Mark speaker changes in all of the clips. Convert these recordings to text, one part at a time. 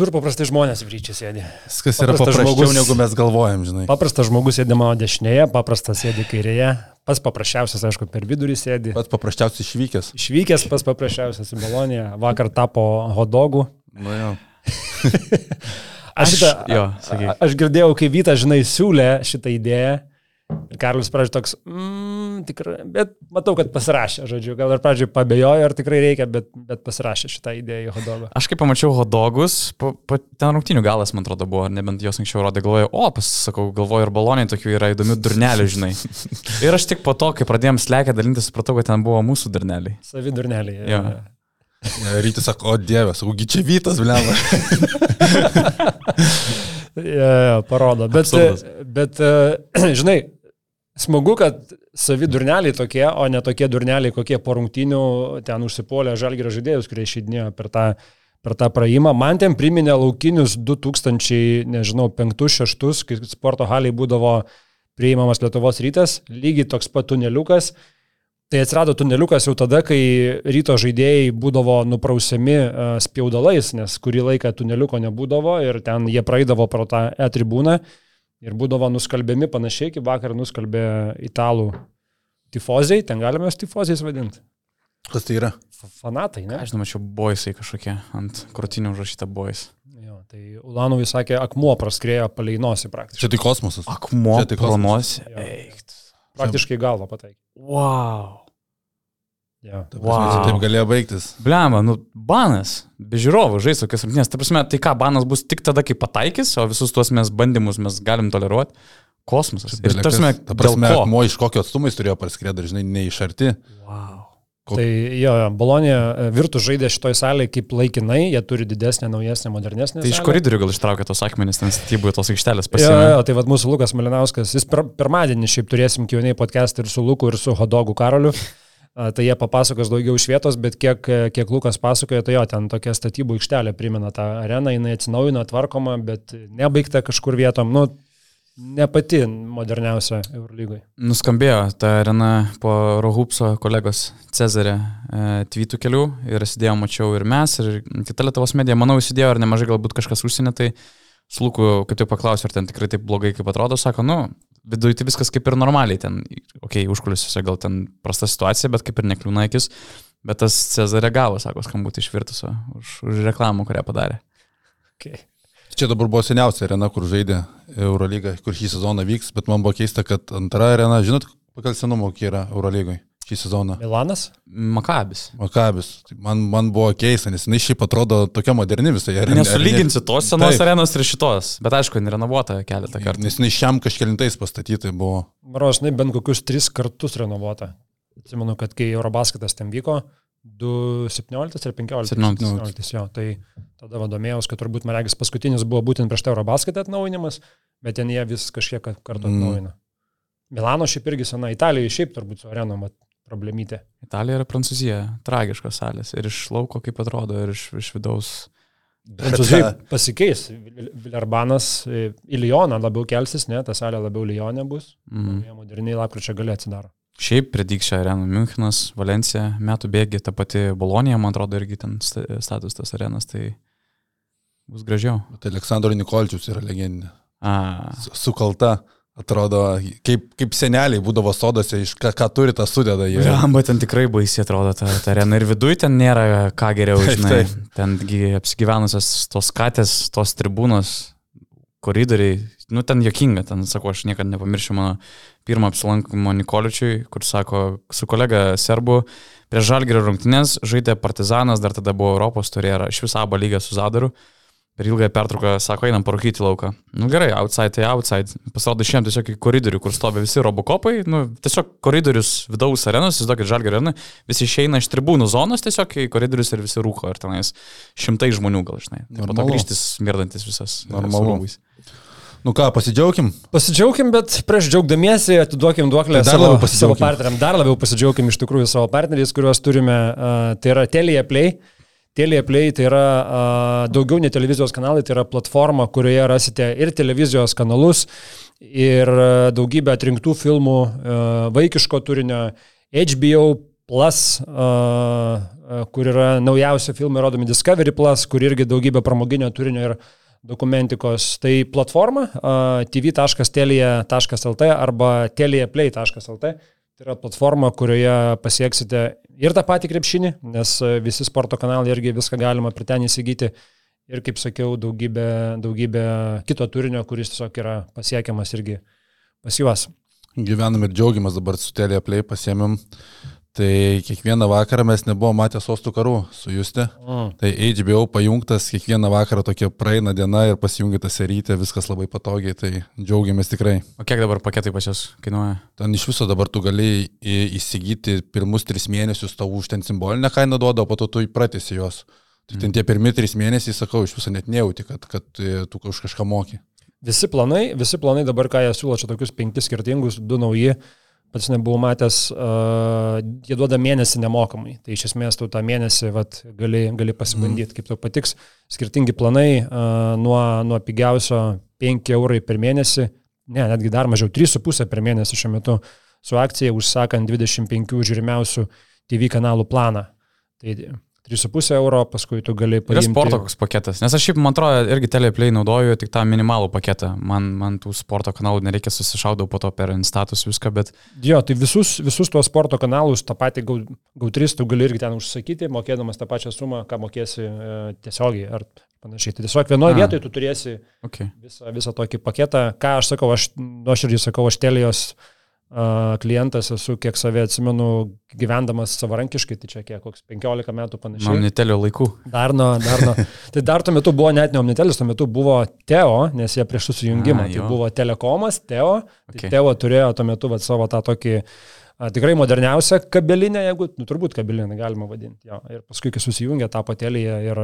Speaker 1: Visur paprastai žmonės vyčiai sėdi.
Speaker 2: Viskas yra paprasčiau, žmogus, negu mes galvojam, žinai.
Speaker 1: Paprastas žmogus sėdi mano dešinėje, paprastas sėdi kairėje. Pas paprasčiausias, aišku, per vidurį sėdi.
Speaker 2: Pats paprasčiausias išvykęs.
Speaker 1: Išvykęs pas paprasčiausias į Boloniją. Vakar tapo hodogų.
Speaker 2: Nu jau.
Speaker 1: aš, šitą, jo, sakyk. aš girdėjau, kai Vyta, žinai, siūlė šitą idėją. Ir Karlis pradžio toks, mm, tikrai, bet matau, kad pasirašė, žodžiu, gal ir pradžioje pabejojo, ar tikrai reikia, bet, bet pasirašė šitą idėją į hodogą.
Speaker 3: Aš kai pamačiau hodogus, po, po, ten rungtinių galas, man atrodo, buvo, nebent jos anksčiau rodė, galvoju, o, pasakau, galvoju, ir baloniai tokių yra įdomių durnelių, žinai. ir aš tik po to, kai pradėjom slekę dalinti, supratau, kad ten buvo mūsų durneliai.
Speaker 1: Savi durneliai.
Speaker 3: Ja.
Speaker 2: Ja, Rytis sako, o dieve, sakau, čia Vytas, blema.
Speaker 1: ja, ja, parodo. Bet, Absurdas. bet, žinai, Smagu, kad savi durneliai tokie, o ne tokie durneliai, kokie po rungtinių ten užsipolė žalgerio žaidėjus, kurie išeidinėjo per tą, per tą praėjimą. Man ten priminė laukinius 2000, nežinau, 5-6, kai sporto haliai būdavo priimamas Lietuvos rytas, lygiai toks pat tuneliukas. Tai atsirado tuneliukas jau tada, kai ryto žaidėjai būdavo nuprausiami spjaudalais, nes kurį laiką tuneliuko nebūdavo ir ten jie praeidavo pro tą e-tribūną ir būdavo nuskalbiami panašiai, kaip vakar nuskalbė italų tifoziai, ten galime juos tifoziais vadinti.
Speaker 2: Kas tai yra?
Speaker 1: Fanatai, ne?
Speaker 3: Aš žinau, čia boisai kažkokie ant krūtinių užrašyta bois.
Speaker 1: Jo, tai Ulanovai sakė, akmuo praskrėjo palei nosį praktiškai.
Speaker 2: Čia tai kosmosas.
Speaker 3: Akmuo tai palei nosį.
Speaker 1: Praktiškai galvą pataikė.
Speaker 3: Wow.
Speaker 1: Ja.
Speaker 2: Wow. Taip galėjo baigtis.
Speaker 3: Bliama, nu, banas, be žiūrovų žais tokias rungtynės. Ta prasme, tai ką, banas bus tik tada, kai pataikys, o visus tuos mes bandymus mes galim toleruoti. Kosmosas.
Speaker 2: Ir ta prasme, ta prasme ko iš kokio atstumo jis turėjo parskrėti, žinai, ne iš arti.
Speaker 1: Wow. Kok... Tai jo, Bolonija e, Virtus žaidė šitoj salėje kaip laikinai, jie turi didesnę, naujesnę, modernesnę.
Speaker 3: Tai iš koridorių gal ištraukė tos akmenys, ten statybų tos aikštelės pasiekė.
Speaker 1: Jo, jo, tai vad mūsų Lukas Malinauskas, jis per, pirmadienį šiaip turėsim kioniai podcast ir su Luku, ir su Hodogu Karoliu tai jie papasakos daugiau iš vietos, bet kiek, kiek Lukas pasakojo, tai jo, ten tokia statybų aikštelė primena tą areną, jinai atsinaujina, tvarkoma, bet nebaigta kažkur vietom. Nu, ne pati moderniausia Eurolygoje.
Speaker 3: Nuskambėjo ta arena po Rohupso kolegos Cezarė e, tweetų kelių ir įsidėjau, mačiau ir mes, ir kita Lietuvos medija, manau, įsidėjo ir nemažai galbūt kažkas užsienio, tai Sluku, kaip tai paklausiu, ar ten tikrai taip blogai, kaip atrodo, sako, nu, viduje tai viskas kaip ir normaliai, ten, okei, okay, užkulisiuose gal ten prasta situacija, bet kaip ir nekliūna akis, bet tas Cezarė gavo, sako, skambutį iš Virtuso už, už reklamą, kurią padarė.
Speaker 1: Okay.
Speaker 2: Čia dabar buvo seniausia arena, kur žaidė Eurolyga, kur šį sezoną vyks, bet man buvo keista, kad antra arena, žinot, pagal senumo kiek yra Eurolygoje šį sezoną?
Speaker 1: Milanas?
Speaker 3: Makabis.
Speaker 2: Makabis. Tai man, man buvo keista, nes jinai šiaip atrodo tokia moderni visai.
Speaker 3: Nesulyginsi tos senos Taip. arenos ir šitos, bet aišku, renovuota keletą kartų.
Speaker 2: Nes jinai šiam kažkelintais pastatyti buvo.
Speaker 1: Marožnai bent kokius tris kartus renovuota. Atsimenu, kad kai Eurobasketas ten vyko, 2017 ir 15.
Speaker 3: 17. 17
Speaker 1: jo, tai tada vadomėjau, kad turbūt man regis paskutinis buvo būtent prieš Eurobasketą atnaujinimas, bet ten jie vis kažkiek kartų atnaujino. Mm. Milano šiaip irgi sena, Italijoje šiaip turbūt su arenom problemytė.
Speaker 3: Italija ir Prancūzija - tragiškos salės. Ir iš lauko kaip atrodo, ir iš, iš vidaus.
Speaker 1: Prancūzija pasikeis. Vilerbanas į Lyoną labiau kelsis, ne, ta salė labiau Lyonė bus. Mm. Moderniai lapkričio gali atsidaro.
Speaker 3: Šiaip predikšia arenų Münchenas, Valencija, metų bėgi, ta pati Bolonija, man atrodo, irgi ten status tas arenas, tai bus gražiau.
Speaker 2: Bet Aleksandro Nikolčius yra legendinė. Sukalta. Atrodo, kaip, kaip seneliai būdavo sodose, iš ką, ką turi, tą sudeda jie.
Speaker 3: Ramba ten tikrai baisiai atrodo ta, ta arena ir viduje ten nėra ką geriau, žinai. Tengi apsigyvenusios tos katės, tos tribūnos, koridoriai, nu ten jokinga, ten sako, aš niekada nepamiršiu mano pirmą apsilankimo Nikoličiui, kur sako, su kolega Serbu prieš Žalgerio rungtynės žaidė Partizanas, dar tada buvo Europos turėjo, iš viso abą lygą su Zadaru per ilgąją pertrauką sako, einam parūkyti lauką. Nu gerai, outside tai outside. Pasirodo, išėjom tiesiog į koridorių, kur stovi visi robokopai. Nu, tiesiog koridorius vidaus arenos, įsivaizduokit, žalgio areną, visi išeina iš tribūnų zonos tiesiog į koridorius ir visi rūko. Ir tenais šimtai žmonių gal, žinai. Po to grįžtis mirdantis visas.
Speaker 2: Normalu. Nu ką, pasidžiaugim?
Speaker 1: Pasidžiaugim, bet prieš džiaugdamiesi atiduokim duoklę tai savo, savo partneriam. Dar labiau pasidžiaugim iš tikrųjų savo partneriais, kuriuos turime. Uh, tai yra Telia Play. Telia Play tai yra a, daugiau ne televizijos kanalai, tai yra platforma, kurioje rasite ir televizijos kanalus, ir a, daugybę atrinktų filmų, a, vaikiško turinio, HBO Plus, kur yra naujausi filmai rodomi Discovery Plus, kur irgi daugybė pramoginio turinio ir dokumentikos. Tai platforma tv.telia.lt arba teliaplay.lt. Tai yra platforma, kurioje pasieksite ir tą patį krepšinį, nes visi sporto kanalai irgi viską galima prie ten įsigyti. Ir kaip sakiau, daugybė, daugybė kito turinio, kuris tiesiog yra pasiekiamas irgi pas juos.
Speaker 2: Gyvenam ir džiaugiamės dabar su Teleplay pasiemėm. Tai kiekvieną vakarą mes nebuvom matę sostų karų su Juste. Mm. Tai HBO pajungtas, kiekvieną vakarą tokia praeina diena ir pasijungita serytė, viskas labai patogiai, tai džiaugiamės tikrai.
Speaker 3: O kiek dabar paketai pas jūs kainuoja?
Speaker 2: Ten iš viso dabar tu gali įsigyti pirmus tris mėnesius, tau už ten simbolinę kainą duoda, o po to tu įpratėsi jos. Tai ten mm. tie pirmi trys mėnesiai, sakau, iš viso net nejauti, kad, kad e, tu už kažką moki.
Speaker 1: Visi planai, visi planai dabar, ką jie siūlo, čia tokius penkis skirtingus, du nauji, pats nebuvau matęs, uh, jie duoda mėnesį nemokamai. Tai iš esmės tu tą mėnesį vat, gali, gali pasibandyti, mm. kaip tau patiks. Skirtingi planai uh, nuo, nuo pigiausio 5 eurai per mėnesį, ne, netgi dar mažiau 3,5 per mėnesį šiuo metu su akcija užsakant 25 žiūrimiausių TV kanalų planą. Tai 3,5 euro, paskui tu gali paimti.
Speaker 3: Ir sporto koks paketas. Nes aš šiaip, man atrodo, irgi teleplay naudoju tik tą minimalų paketą. Man, man tų sporto kanalų nereikia susišaudau po to per instatus viską, bet...
Speaker 1: Jo, tai visus, visus tuos sporto kanalus, tą patį GAU3 tu gali irgi ten užsakyti, mokėdamas tą pačią sumą, ką mokėsi e, tiesiogiai ar panašiai. Tai tiesiog vienoje vietoje tu turėsi okay. visą, visą tokį paketą. Ką aš sakau, aš nuoširdžiai sakau, aš telijos klientas esu, kiek save atsimenu, gyvendamas savarankiškai, tai čia kiek, koks 15 metų panašiai.
Speaker 3: Omnitelio laikų.
Speaker 1: Dar nuo, dar nuo. tai dar tuo metu buvo net ne Omnitelis, tuo metu buvo Teo, nes jie prieš susijungimą. A, tai buvo Telekomas, Teo. Tai okay. Tai Teo turėjo tuo metu vat, savo tą tokį a, tikrai moderniausią kabelinę, jeigu, nu, turbūt kabelinę galima vadinti. Jo. Ir paskui, kai susijungė tą patelį ir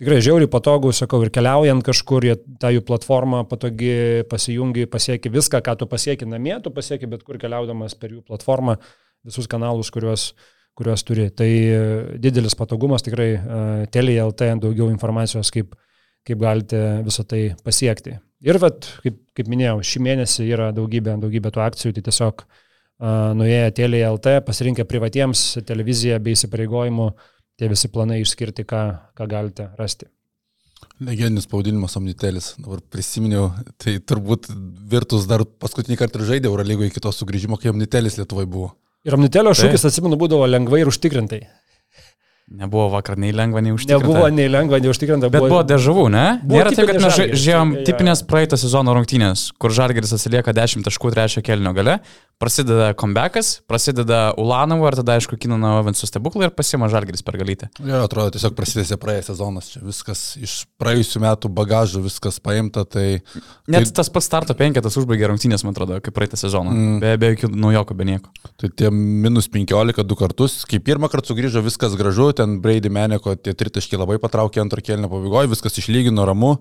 Speaker 1: tikrai žiauriai patogu, sakau, ir keliaujant kažkur, jie, ta jų platforma patogi, pasijungi, pasieki viską, ką tu pasieki namie, tu pasieki bet kur keliaudamas per jų platformą, visus kanalus, kuriuos, kuriuos turi. Tai e, didelis patogumas, tikrai uh, Telia LT daugiau informacijos, kaip, kaip galite visą tai pasiekti. Ir, vat, kaip, kaip minėjau, šį mėnesį yra daugybė, daugybė tų akcijų, tai tiesiog uh, nuėję Telia LT, pasirinkę privatiems televiziją bei įsipareigojimų, uh, tie visi planai išskirti, ką, ką galite rasti.
Speaker 2: Legendinis pavadinimas Omnitelis, dabar prisiminiau, tai turbūt Virtus dar paskutinį kartą žaidė Eurolygoje iki to sugrįžimo, kai Omnitelis Lietuvoje buvo.
Speaker 1: Ir Omnitelio šūkis, atsimenu, būdavo lengvai ir užtikrintai.
Speaker 3: Nebuvo vakar nei lengva, nei užtikrinta.
Speaker 1: Nebuvo nei lengva, nei užtikrinta.
Speaker 3: Bet buvo, buvo dežavų, ne? Buvo Nėra taip, kad mes žiūrėjom tipinės praeito sezono rungtynės, kur Žalgeris atsilieka 10 taškų trečio kelnio gale, prasideda comebackas, prasideda Ulanovo ir tada, aišku, Kinano Ovenso stebuklai ir pasima Žalgeris per galytę.
Speaker 2: Jo, atrodo, tiesiog prasidės praėjęs sezonas, čia viskas iš praėjusių metų bagažų, viskas paimta, tai...
Speaker 3: Net tai... tas pats starto penketas užbaigė rungtynės, man atrodo, kaip praeitą sezoną, mm. be, be jokių naujokų, be nieko.
Speaker 2: Tai tie minus 15 du kartus, kai pirmą kartą sugrįžo viskas gražu, ten Brady Meneko tie tritaškiai labai patraukė antrą kelnio pabaigoje, viskas išlygino ramu.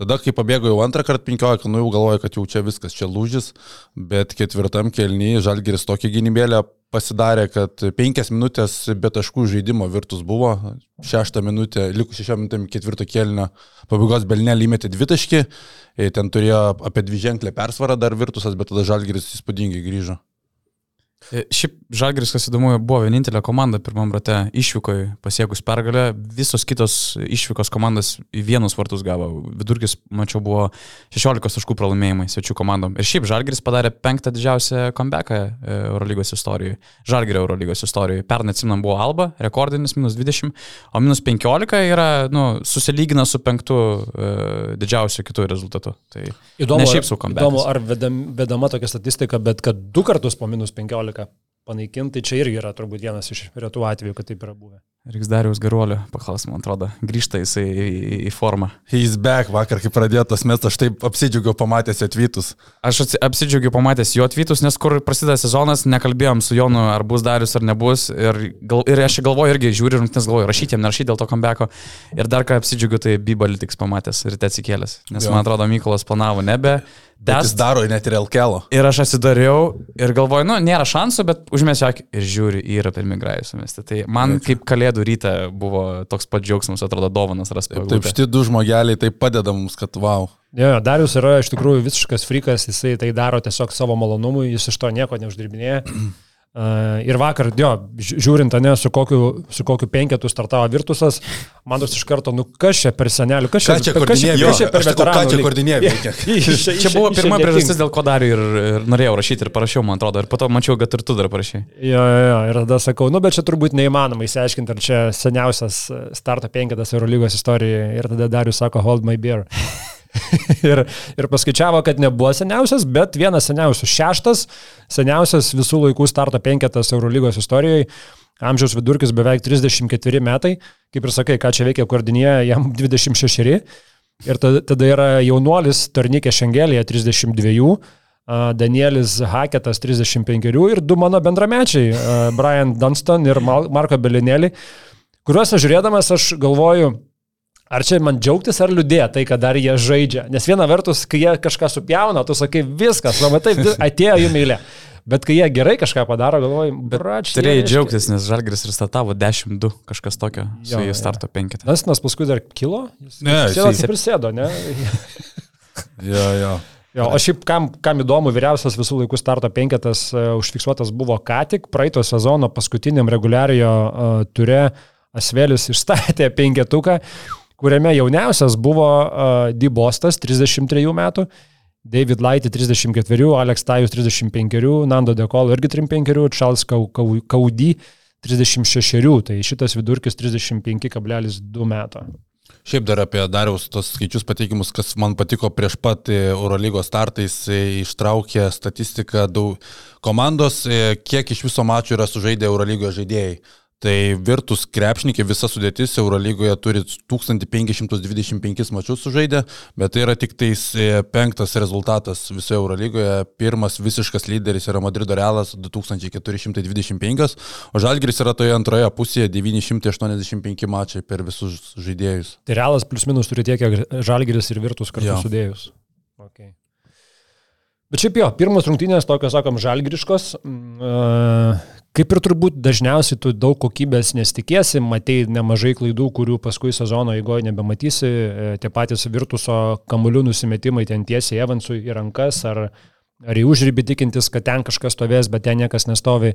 Speaker 2: Tada, kai pabėgo jau antrą kartą 15, nu jau galvoju, kad jau čia viskas, čia lūžis, bet ketvirtam kelnyje Žalgeris tokį gynybėlę pasidarė, kad penkias minutės be taškų žaidimo virtus buvo, šeštą minutę, likus šešiom minutėm ketvirto kelnio pabaigos Belnelį įmetė dvi taškį, ten turėjo apie dvi ženklę persvarą dar virtusas, bet tada Žalgeris įspūdingai grįžo.
Speaker 3: E, šiaip Žalgris, kas įdomu, buvo vienintelė komanda pirmam rate išvykoje pasiekus pergalę, visos kitos išvykos komandas į vienus vartus gavo. Vidurkis, mačiau, buvo 16 taškų pralaimėjimai svečių komandom. Ir šiaip Žalgris padarė penktą didžiausią comebacką e, Eurolygos istorijoje. Žalgirio Eurolygos istorijoje. Pernai atsimnam buvo Alba, rekordinis minus 20, o minus 15 yra, nu, susilygina su penktu e, didžiausiu kitų rezultatu. Tai
Speaker 1: įdomu, ne šiaip su comebackas. Įdomu, ar vedam, vedama tokia statistika, bet kad du kartus po minus 15 panaikinti, tai čia irgi yra turbūt vienas iš retų atvejų, kad taip yra buvę.
Speaker 3: Reiks Dariaus Garuolio paklaus, man atrodo, grįžta jisai į, į, į formą.
Speaker 2: He's back, vakar, kai pradėjo tas mestas, aš taip apsidžiaugiau pamatęs jo atvytus.
Speaker 3: Aš apsidžiaugiau pamatęs jo atvytus, nes kur prasideda sezonas, nekalbėjom su Jonu, ar bus Darius ar nebus. Ir, gal, ir aš galvoju irgi, žiūriu rungtynės, galvoju, rašyti jam, nerašyti dėl to comebacko. Ir dar ką apsidžiaugiau, tai Bibalitiks pamatęs ir te atsikėlęs. Nes jo. man atrodo, Mykolas planavo nebe.
Speaker 2: Bet jis daro net ir LKL.
Speaker 3: Ir aš atsidariau ir galvoju, nu, nėra šansų, bet užmėsiu akį ir žiūriu, yra per migrajus sumesti. Tai man Taip. kaip kalėdų ryte buvo toks pat džiaugsmas, atrodo, dovanas rasti.
Speaker 2: Taip, taip šitie du žmogeliai tai padeda mums, kad wow.
Speaker 1: Jo, Darius yra iš tikrųjų visiškas frikas, jisai tai daro tiesiog savo malonumui, jis iš to nieko neuždirbinėja. Ir vakar, jo, žiūrint, ne, su kokiu, su kokiu penketu startavo Virtusas, man tos iš karto, nu kas čia per senelių, kas čia,
Speaker 2: čia, kas čia, kas čia per veteranų. Ką čia koordinėja?
Speaker 3: Čia buvo pirma priežastis, dėl ko dar ir, ir norėjau rašyti ir parašiau, man atrodo, ir po to mačiau, kad ir tu dar parašai.
Speaker 1: Jo, jo, jo, ir tada sakau, nu bet čia turbūt neįmanoma įsiaiškinti, ar čia seniausias starto penketas Eurolygos istorijoje. Ir tada Darius sako, hold my beer. ir, ir paskaičiavo, kad nebuvo seniausias, bet vienas seniausias, šeštas seniausias visų laikų starto penketas Eurolygos istorijoje. Amžiaus vidurkis beveik 34 metai. Kaip ir sakai, ką čia veikia koordinėje, jam 26. Ir tada, tada yra jaunuolis Tarnikė Šengelėje 32. Danielis Haketas 35 ir du mano bendramečiai, Brian Dunston ir Marko Belinėlį, kuriuos aš žiūrėdamas aš galvoju, Ar čia man džiaugtis ar liūdėti tai, kad dar jie žaidžia? Nes viena vertus, kai jie kažką supjauna, tu sakai, viskas, labai taip, atėjo jų meilė. Bet kai jie gerai kažką padaro, galvoju, bračiai.
Speaker 3: Turėjai džiaugtis, nes Žalgris ir startavo 10-2, kažkas tokio, jo, su jų starto penketą.
Speaker 1: Nasnas paskui dar kilo?
Speaker 2: Jis, ne,
Speaker 1: jis ir prisėdo, ne?
Speaker 2: jo, jo.
Speaker 1: Jo, o šiaip kam, kam įdomu, vyriausias visų laikų starto penketas uh, užfiksuotas buvo ką tik, praeito sezono paskutiniam reguliariojo uh, ture Asvelis išstatė penketuką kuriame jauniausias buvo uh, Di Bostas, 33 metų, David Light 34, Alex Tajus 35, Nando Dekolo irgi 35, Charles Kaudy 36, tai šitas vidurkis 35,2 metų.
Speaker 2: Šiaip dar apie Dariaus tos skaičius pateikimus, kas man patiko prieš pat Eurolygos startais, ištraukė statistiką daug komandos, kiek iš viso mačų yra sužaidę Eurolygos žaidėjai. Tai Virtus krepšininkai visa sudėtis Eurolygoje turi 1525 mačius sužaidę, bet tai yra tik tais e, penktas rezultatas visoje Eurolygoje. Pirmas visiškas lyderis yra Madrido Realas 2425, o Žalgiris yra toje antroje pusėje 985 mačiai per visus žaidėjus.
Speaker 1: Tai Realas plus minus turi tiek, kiek Žalgiris ir Virtus kartu jo. sudėjus. Okay. Bet šiaip jo, pirmas rungtynės tokios, sakom, žalgriškos. Kaip ir turbūt dažniausiai tu daug kokybės nesitikėsi, matei nemažai klaidų, kurių paskui sezono eigoje nebematysi. E, tie patys virtuso kamuolių nusimetimai ten tiesiai Evansui į rankas ar, ar į užrybį tikintis, kad ten kažkas stovės, bet ten niekas nestovi.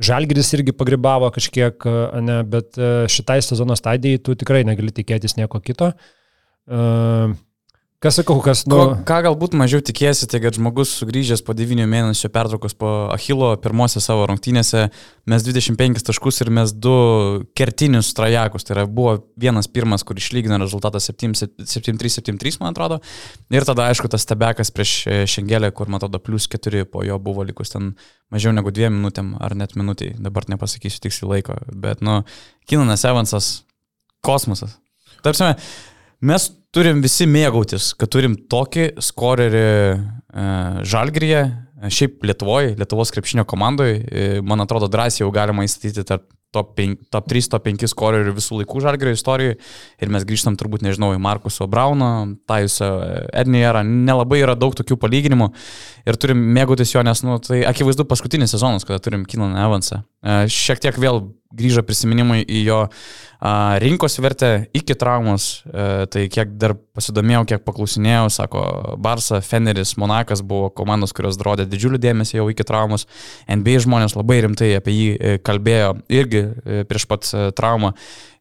Speaker 1: Žalgiris irgi pagribavo kažkiek, ne, bet šitai sezono stadijai tu tikrai negali tikėtis nieko kito. Uh, Kas sakau, kas nu...
Speaker 3: Ko, ką galbūt mažiau tikėsi, tai kad žmogus sugrįžęs po 9 mėnesių pertraukos po Achilo pirmose savo rungtynėse mes 25 taškus ir mes du kertinius trajakus. Tai yra, buvo vienas pirmas, kur išlygino rezultatą 7-3-7-3, man atrodo. Ir tada, aišku, tas tebekas prieš e, Šengelę, kur, man atrodo, plus 4 po jo buvo likus ten mažiau negu 2 minutėm ar net minutiai. Dabar nepasakysiu tiksliai laiko. Bet, nu, Kinanas Evansas, kosmosas. Tarpsime, mes turim visi mėgautis, kad turim tokį skorerį e, Žalgryje, šiaip Lietuvoje, Lietuvos krepšinio komandoje, man atrodo, drąsiai jau galima įstatyti tarp top, 5, top 3, top 5 skorerių visų laikų Žalgrio istorijoje. Ir mes grįžtam turbūt, nežinau, į Markuso Brauno, Tajusą Ednierą. Nelabai yra daug tokių palyginimų ir turim mėgautis jo, nes, nu, tai akivaizdu paskutinis sezonas, kada turim Kinan Evansą. E, šiek tiek vėl grįžo prisiminimai į jo rinkos vertę iki traumos, e, tai kiek dar pasidomėjau, kiek paklausinėjau, sako, Barsa, Feneris, Monakas buvo komandos, kurios rodė didžiulį dėmesį jau iki traumos. NBA žmonės labai rimtai apie jį e, kalbėjo irgi prieš pat traumą.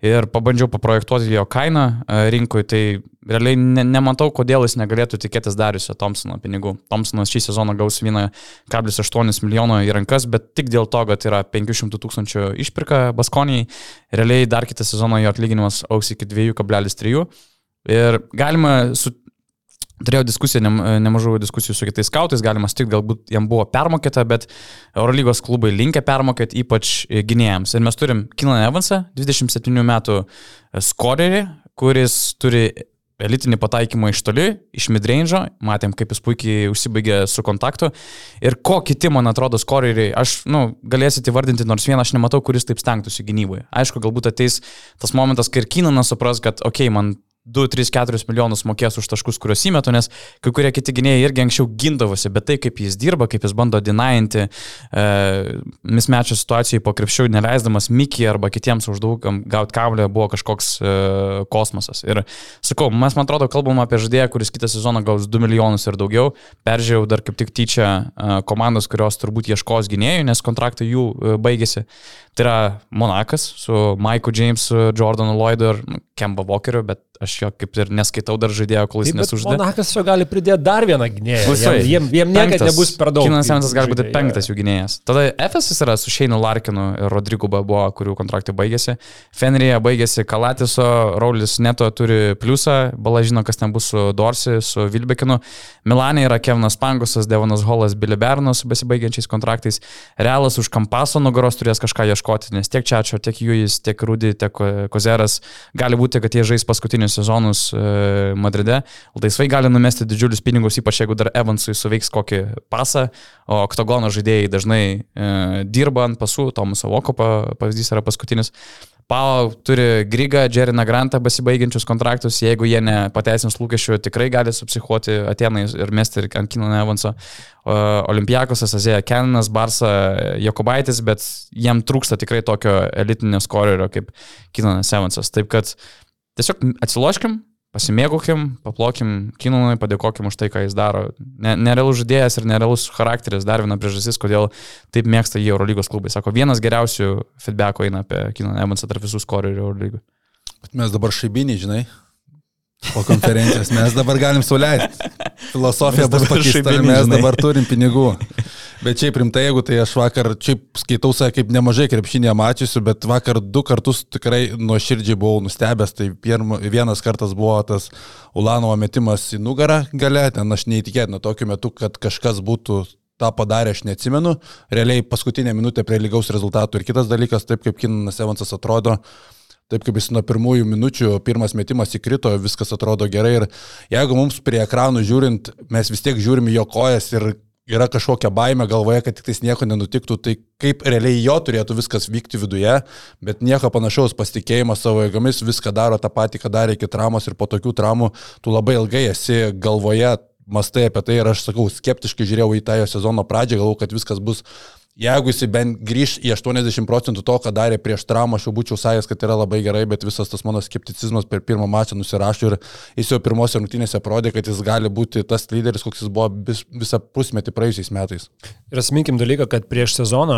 Speaker 3: Ir pabandžiau paprojektuoti jo kainą rinkui, tai realiai ne, nematau, kodėl jis negalėtų tikėtis Dariusio Thompsono pinigų. Thompsonas šį sezoną gaus 1,8 milijono į rankas, bet tik dėl to, kad yra 500 tūkstančių išpirka Baskonijai, realiai dar kitą sezoną jo atlyginimas auks iki 2,3. Ir galima su Turėjau diskusiją, ne, nemažų diskusijų su kitais skautais, galima sutikti, galbūt jam buvo permokėta, bet Eurolygos klubai linkia permokėti ypač gynėjams. Ir mes turim Kilan Evansą, 27 metų skorerį, kuris turi elitinį pataikymą iš toli, iš midrange'o, matėm, kaip jis puikiai užsibaigė su kontaktu. Ir ko kiti, man atrodo, skoreriai, aš, nu, galėsite įvardinti nors vieną, aš nematau, kuris taip stengtųsi gynyboje. Aišku, galbūt ateis tas momentas, kai ir Kynanas supras, kad, okei, okay, man 2, 3, 4 milijonus mokės už taškus, kuriuos įmetu, nes kai kurie kiti gynėjai irgi anksčiau gindavosi, bet tai, kaip jis dirba, kaip jis bando dinainti, e, mismečio situacijai po krepšių, neleisdamas Mikį arba kitiems uždaugam gauti kablę, buvo kažkoks e, kosmosas. Ir sakau, mes, man atrodo, kalbam apie žaidėją, kuris kitą sezoną gaus 2 milijonus ir daugiau. Peržiūrėjau dar kaip tik tyčia e, komandos, kurios turbūt ieškos gynėjų, nes kontraktai jų e, baigėsi. Tai yra Monakas su Maiku Jamesu, Jordanu Lloydu ir nu, Kemba Walkeriu, bet aš jo kaip ir neskaitau dar žaidėjo, kol jis nesužaidė.
Speaker 1: Monakas čia gali pridėti dar vieną gynėją. Jiem, jiem, niekada nebus per daug.
Speaker 3: Kinas Evansas gali būti penktas jų gynėjas. Tada Efesas yra su Šeinu Larkinu ir Rodrigu Babo, kurių kontraktai baigėsi. Fenryje baigėsi Kalatiso, Raulis Neto turi pliusą, Bala žino, kas ten bus su Dorsi, su Vilbekinu. Milanė yra Kevinas Pangusas, Devonas Holas, Billy Bernas su besibaigiančiais kontraktais. Realas už Kampaso nugaros turės kažką ieškoti, nes tiek Čiačio, tiek Jujis, tiek Rudy, tiek Kozeras gali būti, kad jie žais paskutinius sezonus e, Madride. Laisvai gali numesti didžiulius pinigus, ypač jeigu dar Evansui suveiks kokį pasą, o oktogono žaidėjai dažnai e, dirba ant pasų, Tomas Avoko pavyzdys yra paskutinis. Pau turi Grigą, Jeriną Grantą besibaigiančius kontraktus, jeigu jie nepateisins lūkesčių, tikrai gali supsichuoti Atenai ir mesti ant Kino Evanso. Olimpiakosas, Azėja Keninas, Barsa, Jokobaitis, bet jiem trūksta tikrai tokio elitinio skorerio kaip Kinonas Evansas. Taip kad tiesiog atsiloškim, pasimėgaukim, paplokim Kinonui, padėkokim už tai, ką jis daro. Ne, nerealus žaidėjas ir nerealus charakteris, dar viena priežastis, kodėl taip mėgsta jį Eurolygos klubai. Sako, vienas geriausių feedbackų eina apie Kinoną Evansą tarp visų skorerių Eurolygų.
Speaker 2: Bet mes dabar šaibiniai, žinai, po konferencijos mes dabar galim suleisti. Filosofija bus pakeista, mes dabar turim pinigų. Bet šiaip rimtai, jeigu tai aš vakar, šiaip skaitau save kaip nemažai krepšinėje mačiusiu, bet vakar du kartus tikrai nuoširdžiai buvau nustebęs. Tai pirma, vienas kartas buvo tas Ulanovo metimas į nugarą gale, ten aš neįtikėtina tokiu metu, kad kažkas būtų tą padarė, aš neatsimenu. Realiai paskutinė minutė prie lygaus rezultatų. Ir kitas dalykas, taip kaip Kinanas Evansas atrodo, Taip kaip jis nuo pirmųjų minučių, pirmas metimas įkrito, viskas atrodo gerai. Ir jeigu mums prie ekranų žiūrint, mes vis tiek žiūrim jo kojas ir yra kažkokia baime galvoje, kad tik tais nieko nenutiktų, tai kaip realiai jo turėtų viskas vykti viduje, bet nieko panašaus, pasitikėjimas savo jėgomis, viską daro tą patį, ką darė iki traumos ir po tokių traumų tu labai ilgai esi galvoje, mastai apie tai ir aš sakau, skeptiškai žiūrėjau į tą jo sezono pradžią, galvojau, kad viskas bus Jeigu jis bent grįž į 80 procentų to, ką darė prieš traumą, aš jau būčiau sąjęs, kad yra labai gerai, bet visas tas mano skepticizmas per pirmą mačą nusirašė ir jis jau pirmose rungtynėse parodė, kad jis gali būti tas lyderis, koks jis buvo vis, visą pusmetį praėjusiais metais.
Speaker 1: Ir asminkim dalyką, kad prieš sezoną,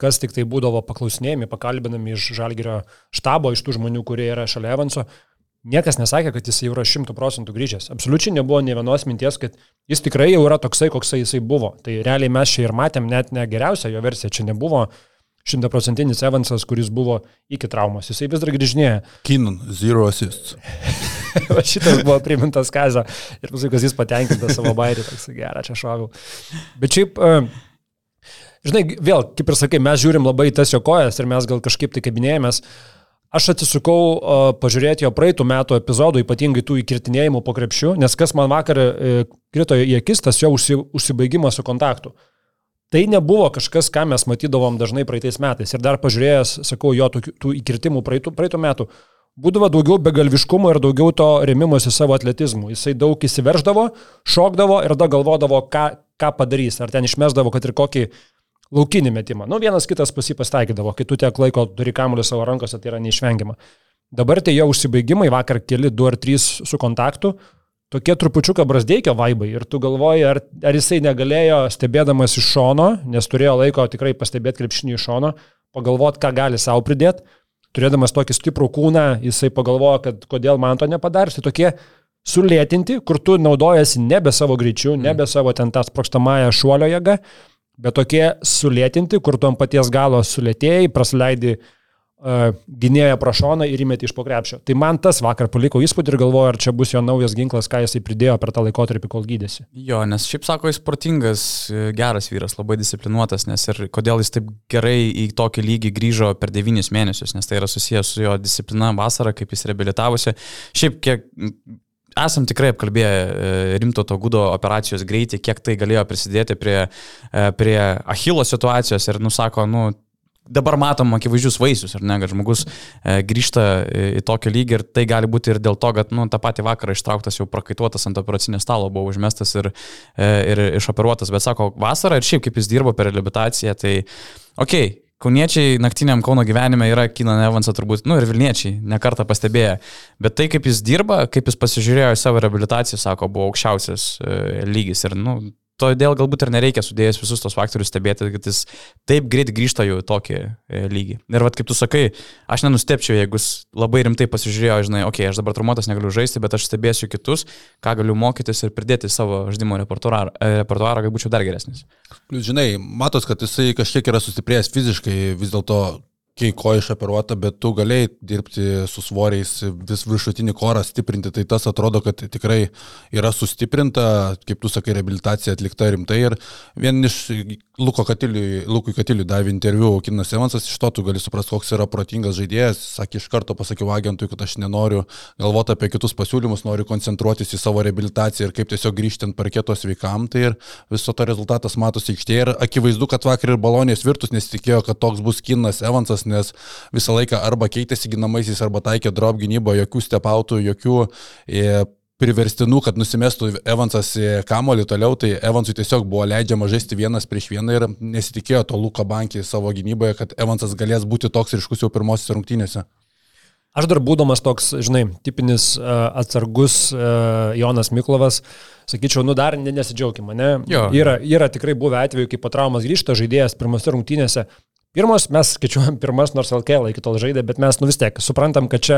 Speaker 1: kas tik tai būdavo paklausinėjami, pakalbinami iš Žalgirio štabo, iš tų žmonių, kurie yra šalia Evanso, Niekas nesakė, kad jis jau yra šimtų procentų grįžęs. Absoliučiai nebuvo ne vienos minties, kad jis tikrai jau yra toksai, koksai jisai buvo. Tai realiai mes čia ir matėm net ne geriausią jo versiją. Čia nebuvo šimtaprocentinis Evansas, kuris buvo iki traumos. Jisai vis dar grįžinėja.
Speaker 2: Kinon, zero assists.
Speaker 1: Šitas buvo primintas kazą ir paskui, kas jis patenkintas savo bairį, toks gerą čia šovau. Bet šiaip, uh, žinai, vėl, kaip ir sakai, mes žiūrim labai tas jo kojas ir mes gal kažkaip tai kabinėjomės. Uh, Aš atsisukau uh, pažiūrėti jo praeitų metų epizodų, ypatingai tų įkirtinėjimų po krepšių, nes kas man vakar uh, krito į akis, tas jo užsi, užsibaigimas su kontaktu. Tai nebuvo kažkas, ką mes matydavom dažnai praeitais metais. Ir dar pažiūrėjęs, sakau, jo tų, tų įkirtimų praeitų, praeitų metų, būdavo daugiau begalviškumo ir daugiau to remimosi savo atletizmu. Jisai daug įsiverždavo, šokdavo ir tada galvodavo, ką, ką padarys. Ar ten išmesdavo, kad ir kokį laukinį metimą. Nu, vienas kitas pas jį pastaikydavo, kai tu tiek laiko turi kamuolį savo rankose, tai yra neišvengiama. Dabar tie jo užsibaigimai, vakar keli 2 ar 3 su kontaktu, tokie trupučiuką brasdeikio vaibai ir tu galvoji, ar, ar jisai negalėjo stebėdamas iš šono, nes turėjo laiko tikrai pastebėti krepšinį iš šono, pagalvoti, ką gali savo pridėti. Turėdamas tokį stiprų kūną, jisai pagalvojo, kad kodėl man to nepadarys. Tai tokie sulėtinti, kur tu naudojasi nebe savo greičiu, nebe savo ten tą sprokstamąją šuolio jėgą, bet tokie sulėtinti, kur tu ant paties galo sulėtėjai, praleidi uh, gynėją prašoną ir įmeti iš pokrepšio. Tai man tas vakar paliko įspūdį ir galvoju, ar čia bus jo naujas ginklas, ką jisai pridėjo per tą laikotarpį, kol gydėsi.
Speaker 3: Jo, nes šiaip sako, jis protingas, geras vyras, labai disciplinuotas, nes ir kodėl jis taip gerai į tokį lygį grįžo per devynis mėnesius, nes tai yra susijęs su jo disciplina vasarą, kaip jis reabilitavosi. Šiaip kiek esam tikrai apkalbėję e, rimto to gudo operacijos greitį, kiek tai galėjo prisidėti prie, e, prie Achilo situacijos ir nusako, nu, dabar matom akivaizdžius vaisius, ar ne, kad žmogus e, grįžta į tokį lygį ir tai gali būti ir dėl to, kad nu, tą patį vakarą ištrauktas jau prakaituotas ant operacinio stalo, buvo užmestas ir, e, ir išoperuotas, bet sako, vasarą ir šiaip kaip jis dirbo per reabilitaciją, tai okei, okay, Kauniečiai naktiniam Kauno gyvenime yra Kinan Evansą turbūt, nu ir Vilniečiai, nekartą pastebėję. Bet tai, kaip jis dirba, kaip jis pasižiūrėjo į savo reabilitaciją, sako, buvo aukščiausias e, lygis. Ir, nu, todėl galbūt ir nereikia sudėjęs visus tos faktorius stebėti, kad jis taip greit grįžta jau į tokį e, lygį. Ir vad kaip tu sakai, aš nenustepčiau, jeigu jis labai rimtai pasižiūrėjo, žinai, okei, okay, aš dabar traumuotas negaliu žaisti, bet aš stebėsiu kitus, ką galiu mokytis ir pridėti savo žaidimo repertuarą, e, repertuarą kad būčiau dar geresnis.
Speaker 2: Žinai, matos, kad jisai kažkiek yra sustiprėjęs fiziškai, vis dėlto kai ko išoperuota, bet tu galėjai dirbti su svoriais, vis viršutinį korą stiprinti, tai tas atrodo, kad tikrai yra sustiprinta, kaip tu sakai, rehabilitacija atlikta rimtai. Ir vien iš Luko Katiliui, Lukui Katiliui davė interviu Kinas Evansas, iš to tu gali suprasti, koks yra protingas žaidėjas, sakė iš karto pasakiau agentui, kad aš nenoriu galvoti apie kitus pasiūlymus, noriu koncentruotis į savo rehabilitaciją ir kaip tiesiog grįžti ant parketo sveikam, tai ir viso to rezultatas matosi aikštėje. Ir akivaizdu, kad vakar ir balonės virtus nesitikėjo, kad toks bus Kinas Evansas, nes visą laiką arba keitėsi ginamaisiais, arba taikė drop gynybą, jokių stepautų, jokių e, priverstinų, kad nusimestų Evansas kamolį toliau, tai Evansui tiesiog buvo leidžiama žaisti vienas prieš vieną ir nesitikėjo to Luko bankį savo gynyboje, kad Evansas galės būti toks ryškus jau pirmosios rungtynėse.
Speaker 1: Aš dar būdamas toks, žinai, tipinis uh, atsargus uh, Jonas Miklovas, sakyčiau, nu dar nesidžiaugim, ne? Jo. Yra, yra tikrai buvę atveju, kai po traumas grįžta žaidėjas pirmose rungtynėse, Pirmos, mes skaičiuojam pirmas, nors LKL iki tol žaidė, bet mes nu vis tiek suprantam, kad čia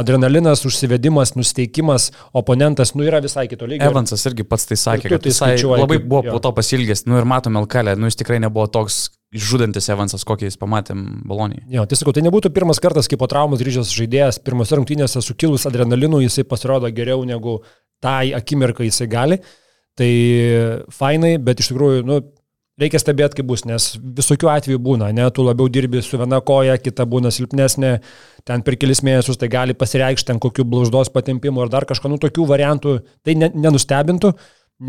Speaker 1: adrenalinas, užsivedimas, nusteikimas, oponentas, nu yra visai kito lygio.
Speaker 3: Evansas irgi pats tai sakė, kad tai skaičiuoja, labai buvo jo. po to pasilgęs, nu ir matom LKL, nu jis tikrai nebuvo toks žudantis Evansas, kokį jis pamatėm Bolonijai.
Speaker 1: Jo, tai sakau, tai nebūtų pirmas kartas, kai po traumos grįžęs žaidėjas pirmose rungtynėse sukilus adrenalinų jisai pasirodo geriau negu tai akimirkai jisai gali. Tai fainai, bet iš tikrųjų, nu, Reikia stebėti, kaip bus, nes visokių atvejų būna, ne, tu labiau dirbi su viena koja, kita būna silpnesnė, ten per kelis mėnesius tai gali pasireikšti ten kokių blauzdos patempimu ar dar kažką, nu tokių variantų, tai ne, nenustebintų,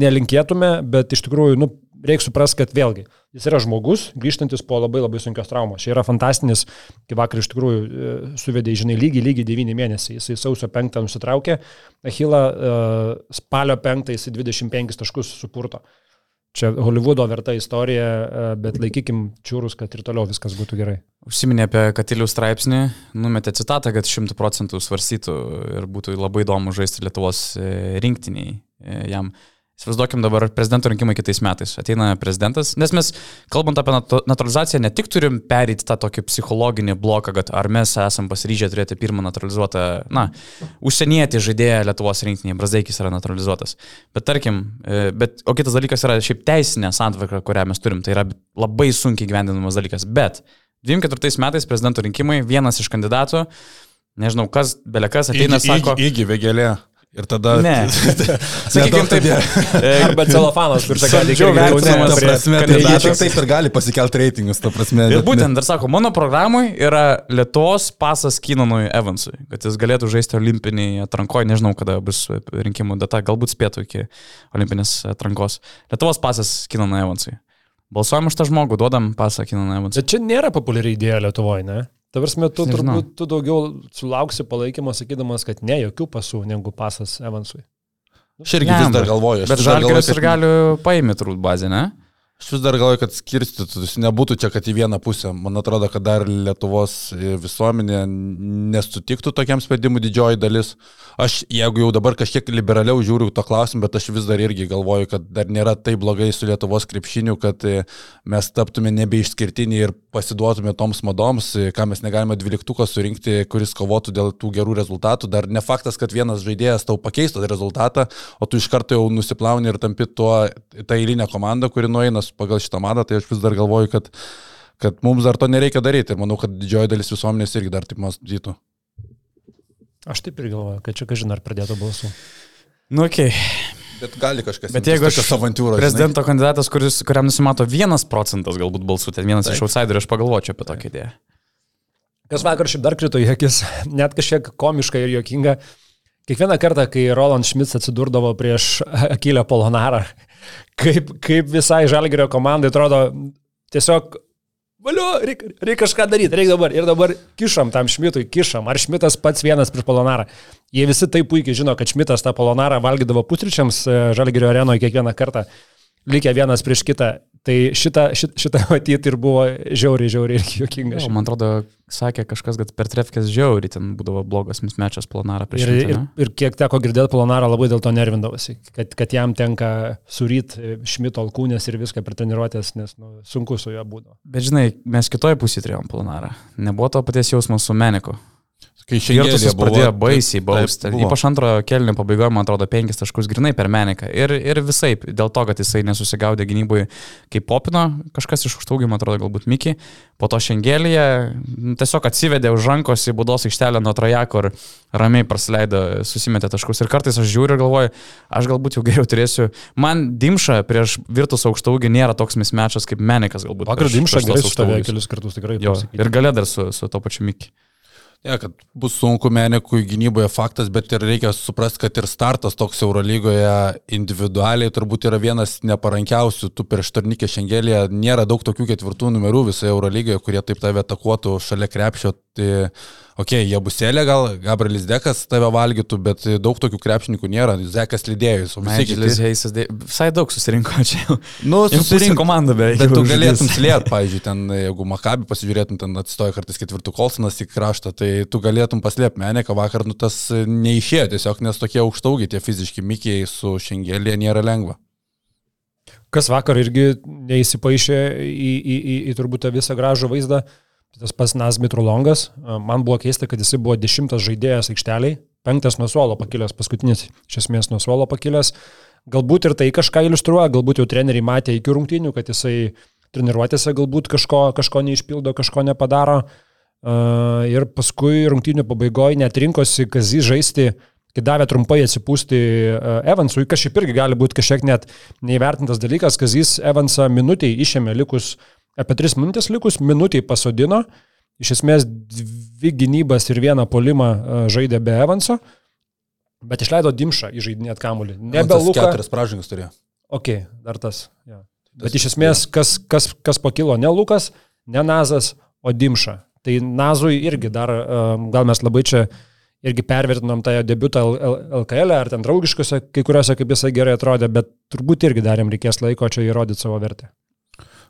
Speaker 1: nelinkėtume, bet iš tikrųjų, nu, reikia suprasti, kad vėlgi, jis yra žmogus, grįžtantis po labai labai sunkios traumos. Čia yra fantastinis, kai vakar iš tikrųjų e, suvedė, žinai, lygiai, lygiai 9 mėnesiai. Jisai sausio 5 nusitraukė, Achila uh, spalio 5 jisai 25 taškus supurto. Čia Hollywoodo verta istorija, e, bet laikykim čiūrus, kad ir toliau viskas būtų gerai.
Speaker 3: Užsiminė apie Katilių straipsnį, numetė citatą, kad šimtų procentų svarstytų ir būtų labai įdomu žaisti Lietuvos e, rinktiniai e, jam. Įsivaizduokim dabar prezidento rinkimai kitais metais. Ateina prezidentas, nes mes, kalbant apie naturalizaciją, ne tik turim perėti tą tokį psichologinį bloką, kad ar mes esam pasiryžę turėti pirmą naturalizuotą, na, užsienietį žaidėją Lietuvos rinktinėje, Brazdeikis yra naturalizuotas. Bet tarkim, e, bet, o kitas dalykas yra šiaip teisinė santvarka, kurią mes turim. Tai yra labai sunkiai gyvendinamas dalykas. Bet 24 metais prezidento rinkimai, vienas iš kandidatų, nežinau kas, belekas ateina,
Speaker 2: įgy,
Speaker 3: sako.
Speaker 2: Įgy, vėgelė. Ir tada...
Speaker 3: Ne. Sakykime taip.
Speaker 1: Arba celofanas, kur čia gali
Speaker 2: vertinamas. Prasme, tai jie tik taip ir gali pasikelti reitingus, ta prasme.
Speaker 3: Ir būtent, dar sako, mano programui yra Lietuvos pasas Kinonui Evansui, kad jis galėtų žaisti olimpinį atrankoje, nežinau, kada bus rinkimų data, galbūt spėtų iki olimpinės atrankos. Lietuvos pasas Kinonui Evansui. Balsuojam už tą žmogų, duodam pasą Kinonui Evansui.
Speaker 1: Bet čia nėra populiari idėja Lietuvoje, ne? Tavars metu turbūt tu daugiau sulauksi palaikymo sakydamas, kad ne, jokių pasų negu pasas Evansui.
Speaker 2: Aš irgi vis dar galvoju.
Speaker 3: Bet žalgeris ir galiu paimti turbūt bazę, ne?
Speaker 2: Aš vis dar galvoju, kad skirstytus nebūtų čia, kad į vieną pusę. Man atrodo, kad dar Lietuvos visuomenė nesutiktų tokiam spėdimui didžioji dalis. Aš, jeigu jau dabar kažkiek liberaliau žiūriu to klausimą, bet aš vis dar irgi galvoju, kad dar nėra taip blogai su Lietuvos krepšiniu, kad mes taptume nebeišskirtiniai ir pasiduotume toms madoms, ką mes negalime dvyliktuko surinkti, kuris kovotų dėl tų gerų rezultatų. Dar ne faktas, kad vienas žaidėjas tau pakeistų rezultatą, o tu iš karto jau nusiplauni ir tampi tuo, tą eilinę komandą, kuri nueina nes pagal šitą madą, tai aš vis dar galvoju, kad, kad mums dar to nereikia daryti ir manau, kad didžioji dalis visuomenės irgi dar taip mąstytų.
Speaker 1: Aš taip ir galvoju, kad čia kažin ar pradėtų balsų.
Speaker 3: Nu, okei.
Speaker 2: Okay. Bet gali kažkas.
Speaker 3: Bet jeigu aš prezidento žinai? kandidatas, kuris, kuriam nusimato vienas procentas galbūt balsų, ten vienas Taip. iš outsiderių, aš pagalvočiau apie tokią idėją.
Speaker 1: Kas vakar šiaip dar krito į akis, net kažkiek komiška ir jokinga. Kiekvieną kartą, kai Roland Schmitz atsidurdavo prieš Akilę Polonarą, kaip, kaip visai Žalgerio komandai atrodo tiesiog valio, reikia reik kažką daryti, reikia dabar. Ir dabar kišam tam Šmitui, kišam. Ar Šmitas pats vienas prieš Polonarą? Jie visi taip puikiai žino, kad Šmitas tą Polonarą valgydavo pusryčiams e, Žalgirio arenoje kiekvieną kartą, likę vienas prieš kitą. Tai šitą, šitą, matyti ir buvo žiauriai, žiauriai ir juokinga.
Speaker 3: Man atrodo, sakė kažkas, kad per trefkės žiauriai ten būdavo blogas mismečas planarą prieš
Speaker 1: ir, šimtą, ir, ir kiek teko girdėti, planarą labai dėl to nervindavosi, kad, kad jam tenka suryt šmito alkūnės ir viską per treniruotės, nes nu, sunku su juo būdavo.
Speaker 3: Bet žinai, mes kitoje pusėje turėjom planarą. Nebuvo to paties jausmo su Meniku. Kai Girtus pradėjo baisiai bausti. Ypač antro kelnio pabaigoje, man atrodo, penkis taškus grinai per meniką. Ir, ir visai, dėl to, kad jisai nesusigaudė gynybui kaip popino, kažkas iš užtaugimo, atrodo, galbūt Miki. Po to šengelėje nu, tiesiog atsivedė už rankos į būdos aikštelę nuo trajako ir ramiai praleido, susimetė taškus. Ir kartais aš žiūriu ir galvoju, aš galbūt jau geriau turėsiu. Man Dimša prieš Virtus aukštaugį nėra toks mismečas kaip menikas galbūt.
Speaker 1: Vakar Dimša gerai užtavė kelis kartus tikrai.
Speaker 3: Jo, ir galė dar su, su to pačiu Miki.
Speaker 2: Ja, kad bus sunku menikui gynyboje faktas, bet ir reikia suprasti, kad ir startas toks Eurolygoje individualiai turbūt yra vienas neparankiausių. Tu prieš Tarnikė Šengelėje nėra daug tokių ketvirtų numerų visoje Eurolygoje, kurie taip tave atakuotų šalia krepšio. Tai okei, okay, jie buselė gal, Gabrielis Dekas tave valgytų, bet daug tokių krepšininkų nėra, Zekas lydėjus.
Speaker 3: Meidžilis Heisas, visai daug susirinko čia.
Speaker 2: Nu,
Speaker 3: susirinko komanda,
Speaker 2: bet. Bet tu galėtum slėt, pavyzdžiui, ten, jeigu Makabi pasižiūrėtum, ten atsistoja kartais ketvirtų Kolsonas į kraštą, tai tu galėtum paslėpti Meneką vakar, nu tas neišėjo tiesiog, nes tokie aukštaugiai tie fiziški mikiai su šengelė nėra lengva.
Speaker 1: Kas vakar irgi neįsipaišė į, į, į, į turbūt tą visą gražų vaizdą. Tas pas Nas Mitrolongas, man buvo keista, kad jisai buvo dešimtas žaidėjas aikšteliai, penktas nuo suolo pakilęs, paskutinis iš esmės nuo suolo pakilęs. Galbūt ir tai kažką iliustruoja, galbūt jau treneriai matė iki rungtynių, kad jisai treniruotėse galbūt kažko, kažko neišpildo, kažko nepadaro. Ir paskui rungtynių pabaigoje net rinkosi Kazį žaisti, kai davė trumpai atsipūsti Evansui, kas šiaip irgi gali būti kažkiek net neįvertintas dalykas, Kazys Evansą minutiai išėmė likus apie 3 minutės likus, minutiai pasodino, iš esmės dvi gynybas ir vieną polimą e, žaidė be Evanso, bet išleido Dimšą įžaidinėt kamuolį.
Speaker 2: Nebe Lukas. Keturias pražangas turėjo.
Speaker 1: Ok, dar tas. Ja. Bet tas, iš esmės, ja. kas, kas, kas pakilo, ne Lukas, ne Nazas, o Dimša. Tai Nazui irgi dar, e, gal mes labai čia irgi pervertinom tą debutą LKL ar ten draugiškose, kai kuriuose kaip jisai gerai atrodė, bet turbūt irgi darėm reikės laiko čia įrodyti savo vertę.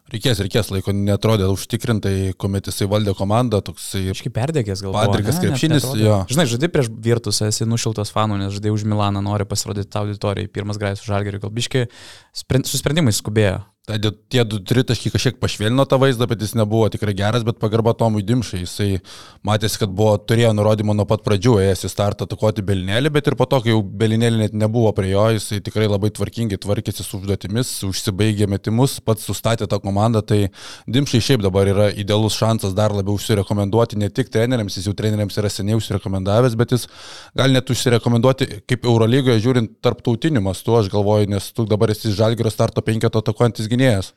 Speaker 2: Reikės, reikės laiko, netrodė užtikrintai, kuomet jisai valdė komandą, toksai...
Speaker 3: Kažkaip perdėgęs gal.
Speaker 2: Padrikas krepšinis, jo.
Speaker 3: Žinai, žaidai prieš Virtus, esi nušiltas fanų, nes žaidai už Milaną, nori pasirodyti auditorijai, pirmas grajus už Žalgerį, gal biški su sprendimais skubėjo.
Speaker 2: Tai tie du tritaškiai kažkiek pašvelino tą vaizdą, bet jis nebuvo tikrai geras, bet pagarba Tomui Dimšai. Jisai matėsi, kad buvo, turėjo nurodymą nuo pat pradžių, ėjęs į startą atakuoti Belinėlį, bet ir po to, kai jau Belinėlį net nebuvo prie jo, jisai tikrai labai tvarkingai tvarkėsi su užduotimis, užsibaigė metimus, pats sustatė tą komandą. Tai Dimšai šiaip dabar yra idealus šansas dar labiau užsirekomenduoti ne tik treneriams, jis jau treneriams yra seniai užsirekomendavęs, bet jis gali net užsirekomenduoti kaip Eurolygoje žiūrint tarptautiniu mastu, aš galvoju, nes tu dabar esi Žalgirio starto penketo atakuojantis gynėjas gynėjas.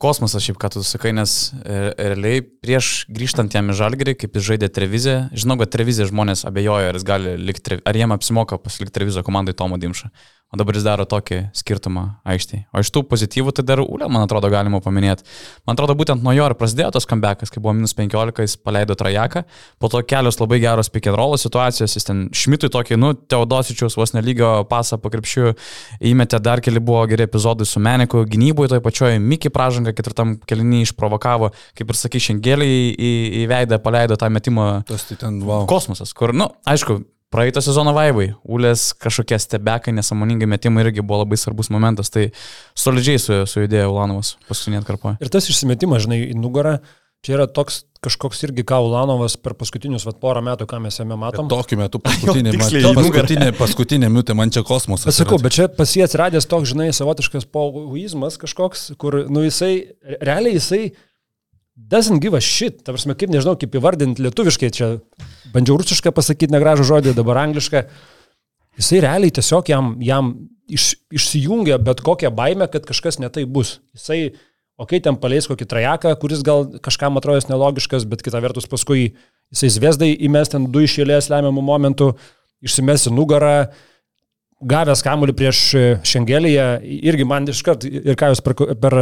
Speaker 3: Kosmosas šiaip, ką tu sakai, nes e, realiai prieš grįžtant jam į žalgerį, kaip jis žaidė televiziją, žinau, kad televiziją žmonės abejoja, ar, gali likti, ar jiem apsimoka pasilikti televiziją komandai Tomo Dimšą. O dabar jis daro tokį skirtumą aikštėje. O iš tų pozityvų tai dar Ulė, man atrodo, galima paminėti. Man atrodo, būtent nuo jo ir prasidėjo tas comebackas, kai buvo minus 15, jis paleido trajeką, po to kelios labai geros roll situacijos, jis ten šmitui tokį, nu, Teodosičiaus vos nelygio pasą pakrepšių įmetė, dar keli buvo geri epizodai su Meniku, gynyboje toje pačioje Miki pražanga ketvirtam kelinį išprovokavo, kaip ir sakai, šengelį į, į, į veidą paleido tą metimą.
Speaker 2: Tas tai ten, wow.
Speaker 3: Kosmosas, kur, nu, aišku, Praeito sezono vaivai, Ulės kažkokie stebekai, nesąmoningai metimai irgi buvo labai svarbus momentas, tai solidžiai su, sujudėjo Ulanovas paskutinį atkarpoje.
Speaker 1: Ir tas išsimetimas, žinai, į nugarą, čia yra toks kažkoks irgi ką Ulanovas per paskutinius vat, porą metų, ką mes jame matom.
Speaker 2: Bet tokiu metu paskutinė, man, paskutinė, paskutinė minutė, man čia kosmosas.
Speaker 1: Aš sakau, bet čia pas jį atsiradęs toks, žinai, savotiškas pauizmas kažkoks, kur, nu jisai, realiai jisai doesn't give a shit. Ta prasme, kaip nežinau, kaip įvardinti lietuviškai, čia bandžiau rusiškai pasakyti negražų žodį, dabar angliškai. Jisai realiai tiesiog jam, jam iš, išsijungia bet kokią baimę, kad kažkas netai bus. Jisai, okei, okay, ten paleis kokį trajeką, kuris gal kažkam atrodys nelogiškas, bet kita vertus paskui jisai zvėsdai įmes ten du išėlės lemiamų momentų, išsimes į nugarą, gavęs kamuolį prieš Šengeliją, irgi man iškart, ir ką jūs per, per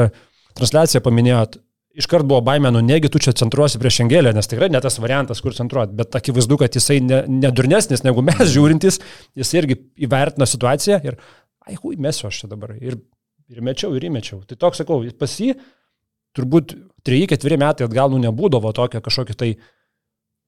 Speaker 1: transliaciją paminėjot, iškart buvo baimė, nu negi tu čia centruosi prieš Engelę, nes tikrai ne tas variantas, kur centruoti, bet akivaizdu, kad jisai nedurnesnis ne negu mes žiūrintis, jis irgi įvertina situaciją ir, ai, hui, mesiu aš čia dabar. Ir, ir mečiau, ir įmečiau. Tai toks, sakau, pas jį turbūt 3-4 metai atgal nu nebūdavo tokio kažkokio tai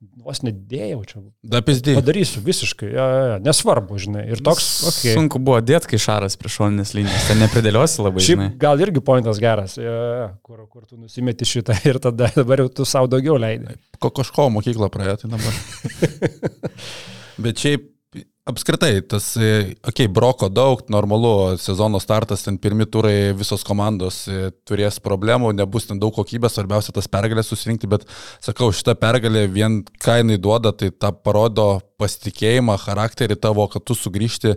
Speaker 1: vos nedėjau čia.
Speaker 2: Dapizdį.
Speaker 1: Padarysiu visiškai, ja, ja, nesvarbu, žinai. Ir toks.
Speaker 3: Okay. Sunku buvo dėti, kai šaras prie šoninės linijos, ten nepridėliosi labai.
Speaker 1: Šiaip žinai. gal irgi pointas geras, ja, ja, kur, kur tu nusimeti šitą ir tada dabar jau tu savo daugiau leidai.
Speaker 2: Ko kažko mokyklą praėjo, tai dabar. Bet šiaip Apskritai, tas, okei, okay, broko daug, normalu, sezono startas, ten pirmi turai visos komandos e, turės problemų, nebus ten daug kokybės, svarbiausia tas pergalės susirinkti, bet sakau, šitą pergalę vien ką jinai duoda, tai tą parodo pasitikėjimą, charakterį tavo, kad tu sugrįžti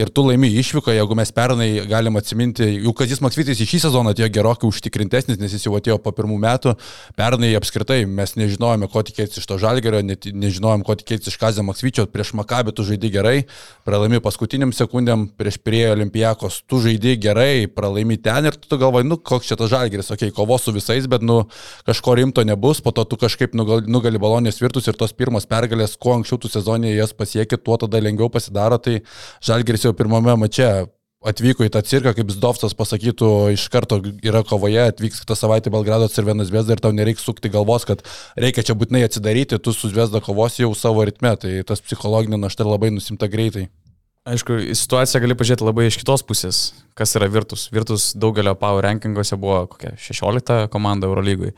Speaker 2: ir tu laimi išvyką, jeigu mes pernai galim atsiminti, jau Kazis Maksvitis į šį sezoną atėjo gerokai užtikrintesnis, nes jis jau atėjo po pirmų metų, pernai apskritai mes nežinojome, ko tikėtis iš to žalgerio, ne, nežinojom, ko tikėtis iš Kazio Maksvičio, prieš Makabį tu žaidži gerai, pralaimi paskutiniam sekundėm, prieš Pirėjo Olimpijakos tu žaidži gerai, pralaimi ten ir tu galvoji, nu koks čia tas žalgeris, okei, okay, kovos su visais, bet nu kažko rimto nebus, po to tu kažkaip nugali, nugali balonės virtus ir tos pirmos pergalės, kuo anksčiau tu sezonėje jas pasieki, tuo tada lengviau pasidaro, tai žalgeris jau pirmame mače atvyko į tą cirką, kaip Zdovcas pasakytų, iš karto yra kovoje, atvyks kitą savaitę Belgrado Cervenas Vesda ir tau nereikia sukti galvos, kad reikia čia būtinai atsidaryti, tu su Vesda kovosi jau savo ritme, tai tas psichologinė našta labai nusimta greitai.
Speaker 3: Aišku, situaciją gali pažiūrėti labai iš kitos pusės, kas yra Virtus. Virtus daugelio power rankinguose buvo kokia 16 komanda Eurolygui.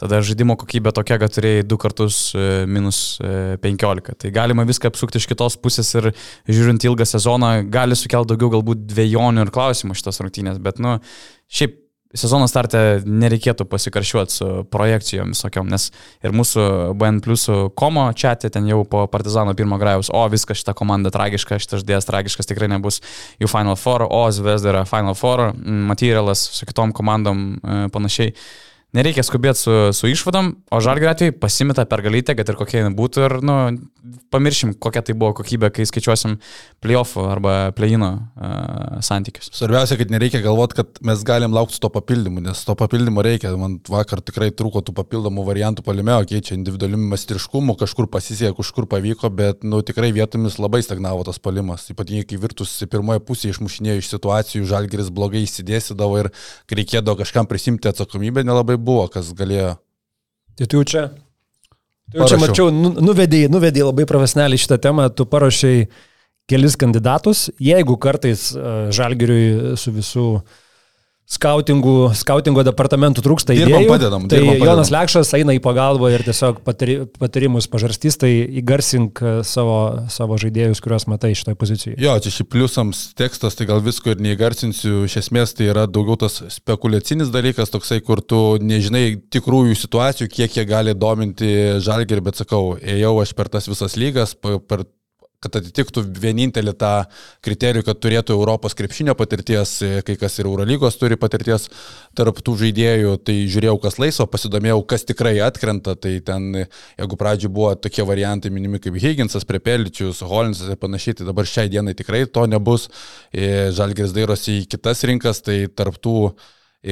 Speaker 3: Tada žaidimo kokybė tokia, kad turėjai du kartus e, minus 15. E, tai galima viską apsukti iš kitos pusės ir žiūrint ilgą sezoną gali sukelti daugiau galbūt dviejonių ir klausimų šitas rungtynės, bet, nu, šiaip sezono starte nereikėtų pasikaršiuoti su projekcijom visokiom, nes ir mūsų BN Plus komo čia ten jau po Partizano pirmo grajaus, o viskas šita komanda tragiška, šitas žaidėjas tragiškas tikrai nebus jų Final Four, o Zvezda yra Final Four, materialas su kitom komandom e, panašiai. Nereikia skubėti su, su išvadom, o žalgiu atveju pasimeta pergalytę, kad ir kokia jinai būtų ir, nu, pamiršim, kokia tai buvo kokybė, kai skaičiuosim playoffų arba playino uh, santykius.
Speaker 2: Svarbiausia, kad nereikia galvoti, kad mes galim laukti to papildymų, nes to papildymo reikia. Man vakar tikrai trūko tų papildomų variantų palimeo, keičia individualiumi mastriškumu, kažkur pasisekė, kažkur pavyko, bet, nu, tikrai vietomis labai stagnavo tas palimas. Ypatingai, kai virtus pirmoje pusėje išmušinėjo iš situacijų, žalgeris blogai įsidėsidavo ir kai reikėdavo kažkam prisimti atsakomybę, nelabai buvo, kas galėjo.
Speaker 1: Tai tu čia. Tu jau čia mačiau, nu, nuvedėjai, nuvedėjai labai profesionaliai šitą temą, tu parašiai kelis kandidatus, jeigu kartais žalgiriui su visų uh, skautingų, skautingo departamentų trūksta
Speaker 2: idėjų. Dirbam, padedam,
Speaker 1: tai dirbam, padedam. Jonas Lekšas eina į pagalbą ir tiesiog patari, patarimus pažarstys, tai įgarsink e, savo, savo žaidėjus, kuriuos matai šitoje pozicijoje.
Speaker 2: Jo, čia šiaip pliusams tekstas, tai gal visko ir neįgarsinsiu, iš esmės tai yra daugiau tas spekuliacinis dalykas, toksai, kur tu nežinai tikrųjų situacijų, kiek jie gali dominti žalgerį, bet sakau, ėjau aš per tas visas lygas, per kad atitiktų vienintelį tą kriterijų, kad turėtų Europos krepšinio patirties, kai kas ir Eurolygos turi patirties tarp tų žaidėjų, tai žiūrėjau, kas laisvo, pasidomėjau, kas tikrai atkrenta, tai ten, jeigu pradžioje buvo tokie variantai minimi kaip Higginsas, Prepeličius, Holinsas ir panašiai, tai dabar šiai dienai tikrai to nebus. Žalgeris dairosi į kitas rinkas, tai tarp tų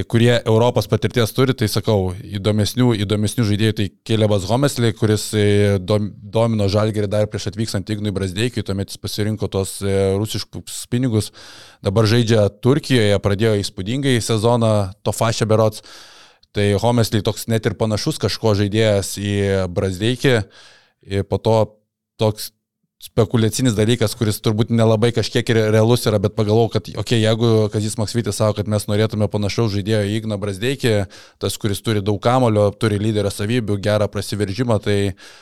Speaker 2: kurie Europos patirties turi, tai sakau, įdomesnių, įdomesnių žaidėjų, tai Kelevas Homesley, kuris e, domino Žalgerį dar prieš atvykstant Ignui Brasdeikiui, tuomet jis pasirinko tos e, rusiškus pinigus, dabar žaidžia Turkijoje, pradėjo įspūdingai sezoną, to fašė berots, tai Homesley toks net ir panašus kažko žaidėjas į Brasdeikį, po to toks spekuliacinis dalykas, kuris turbūt nelabai kažkiek ir realus yra, bet pagalvojau, kad, okei, okay, jeigu Kazis Maksvitis savo, kad mes norėtume panašaus žaidėjo į Igną Brasdeikį, tas, kuris turi daug kamulio, turi lyderio savybių, gerą prasiveržimą, tai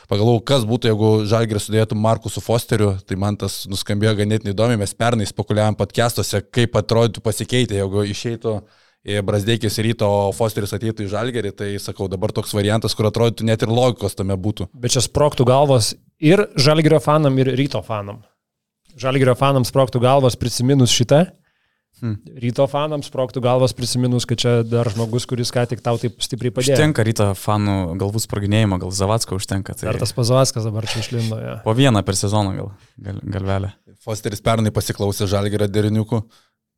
Speaker 2: pagalvojau, kas būtų, jeigu Žalgiris sudėtų Marku su Fosteriu, tai man tas nuskambėjo ganėtinai įdomi, mes pernai spekuliavom podcastuose, kaip atrodytų pasikeitę, jeigu išeitų Brasdeikis ryto, o Fosteris ateitų į Žalgerį, tai sakau, dabar toks variantas, kur atrodytų net ir logikos tame būtų.
Speaker 1: Bet čia sproktų galvos ir Žalgerio fanam, ir ryto fanam. Žalgerio fanams sproktų galvos prisiminus šitą. Hmm. Ryto fanams sproktų galvas prisiminus, kad čia dar žmogus, kuris ką tik tau taip stipriai padėjo.
Speaker 3: Užtenka ryto fanų galvų spraginėjimo, gal Zavatsko užtenka.
Speaker 1: Tai... Ar tas Pazavaskas dabar čia išlindo? Ja.
Speaker 3: Po vieną per sezoną gal, gal galvelę.
Speaker 2: Fosteris pernai pasiklausė Žalgerio deriniukų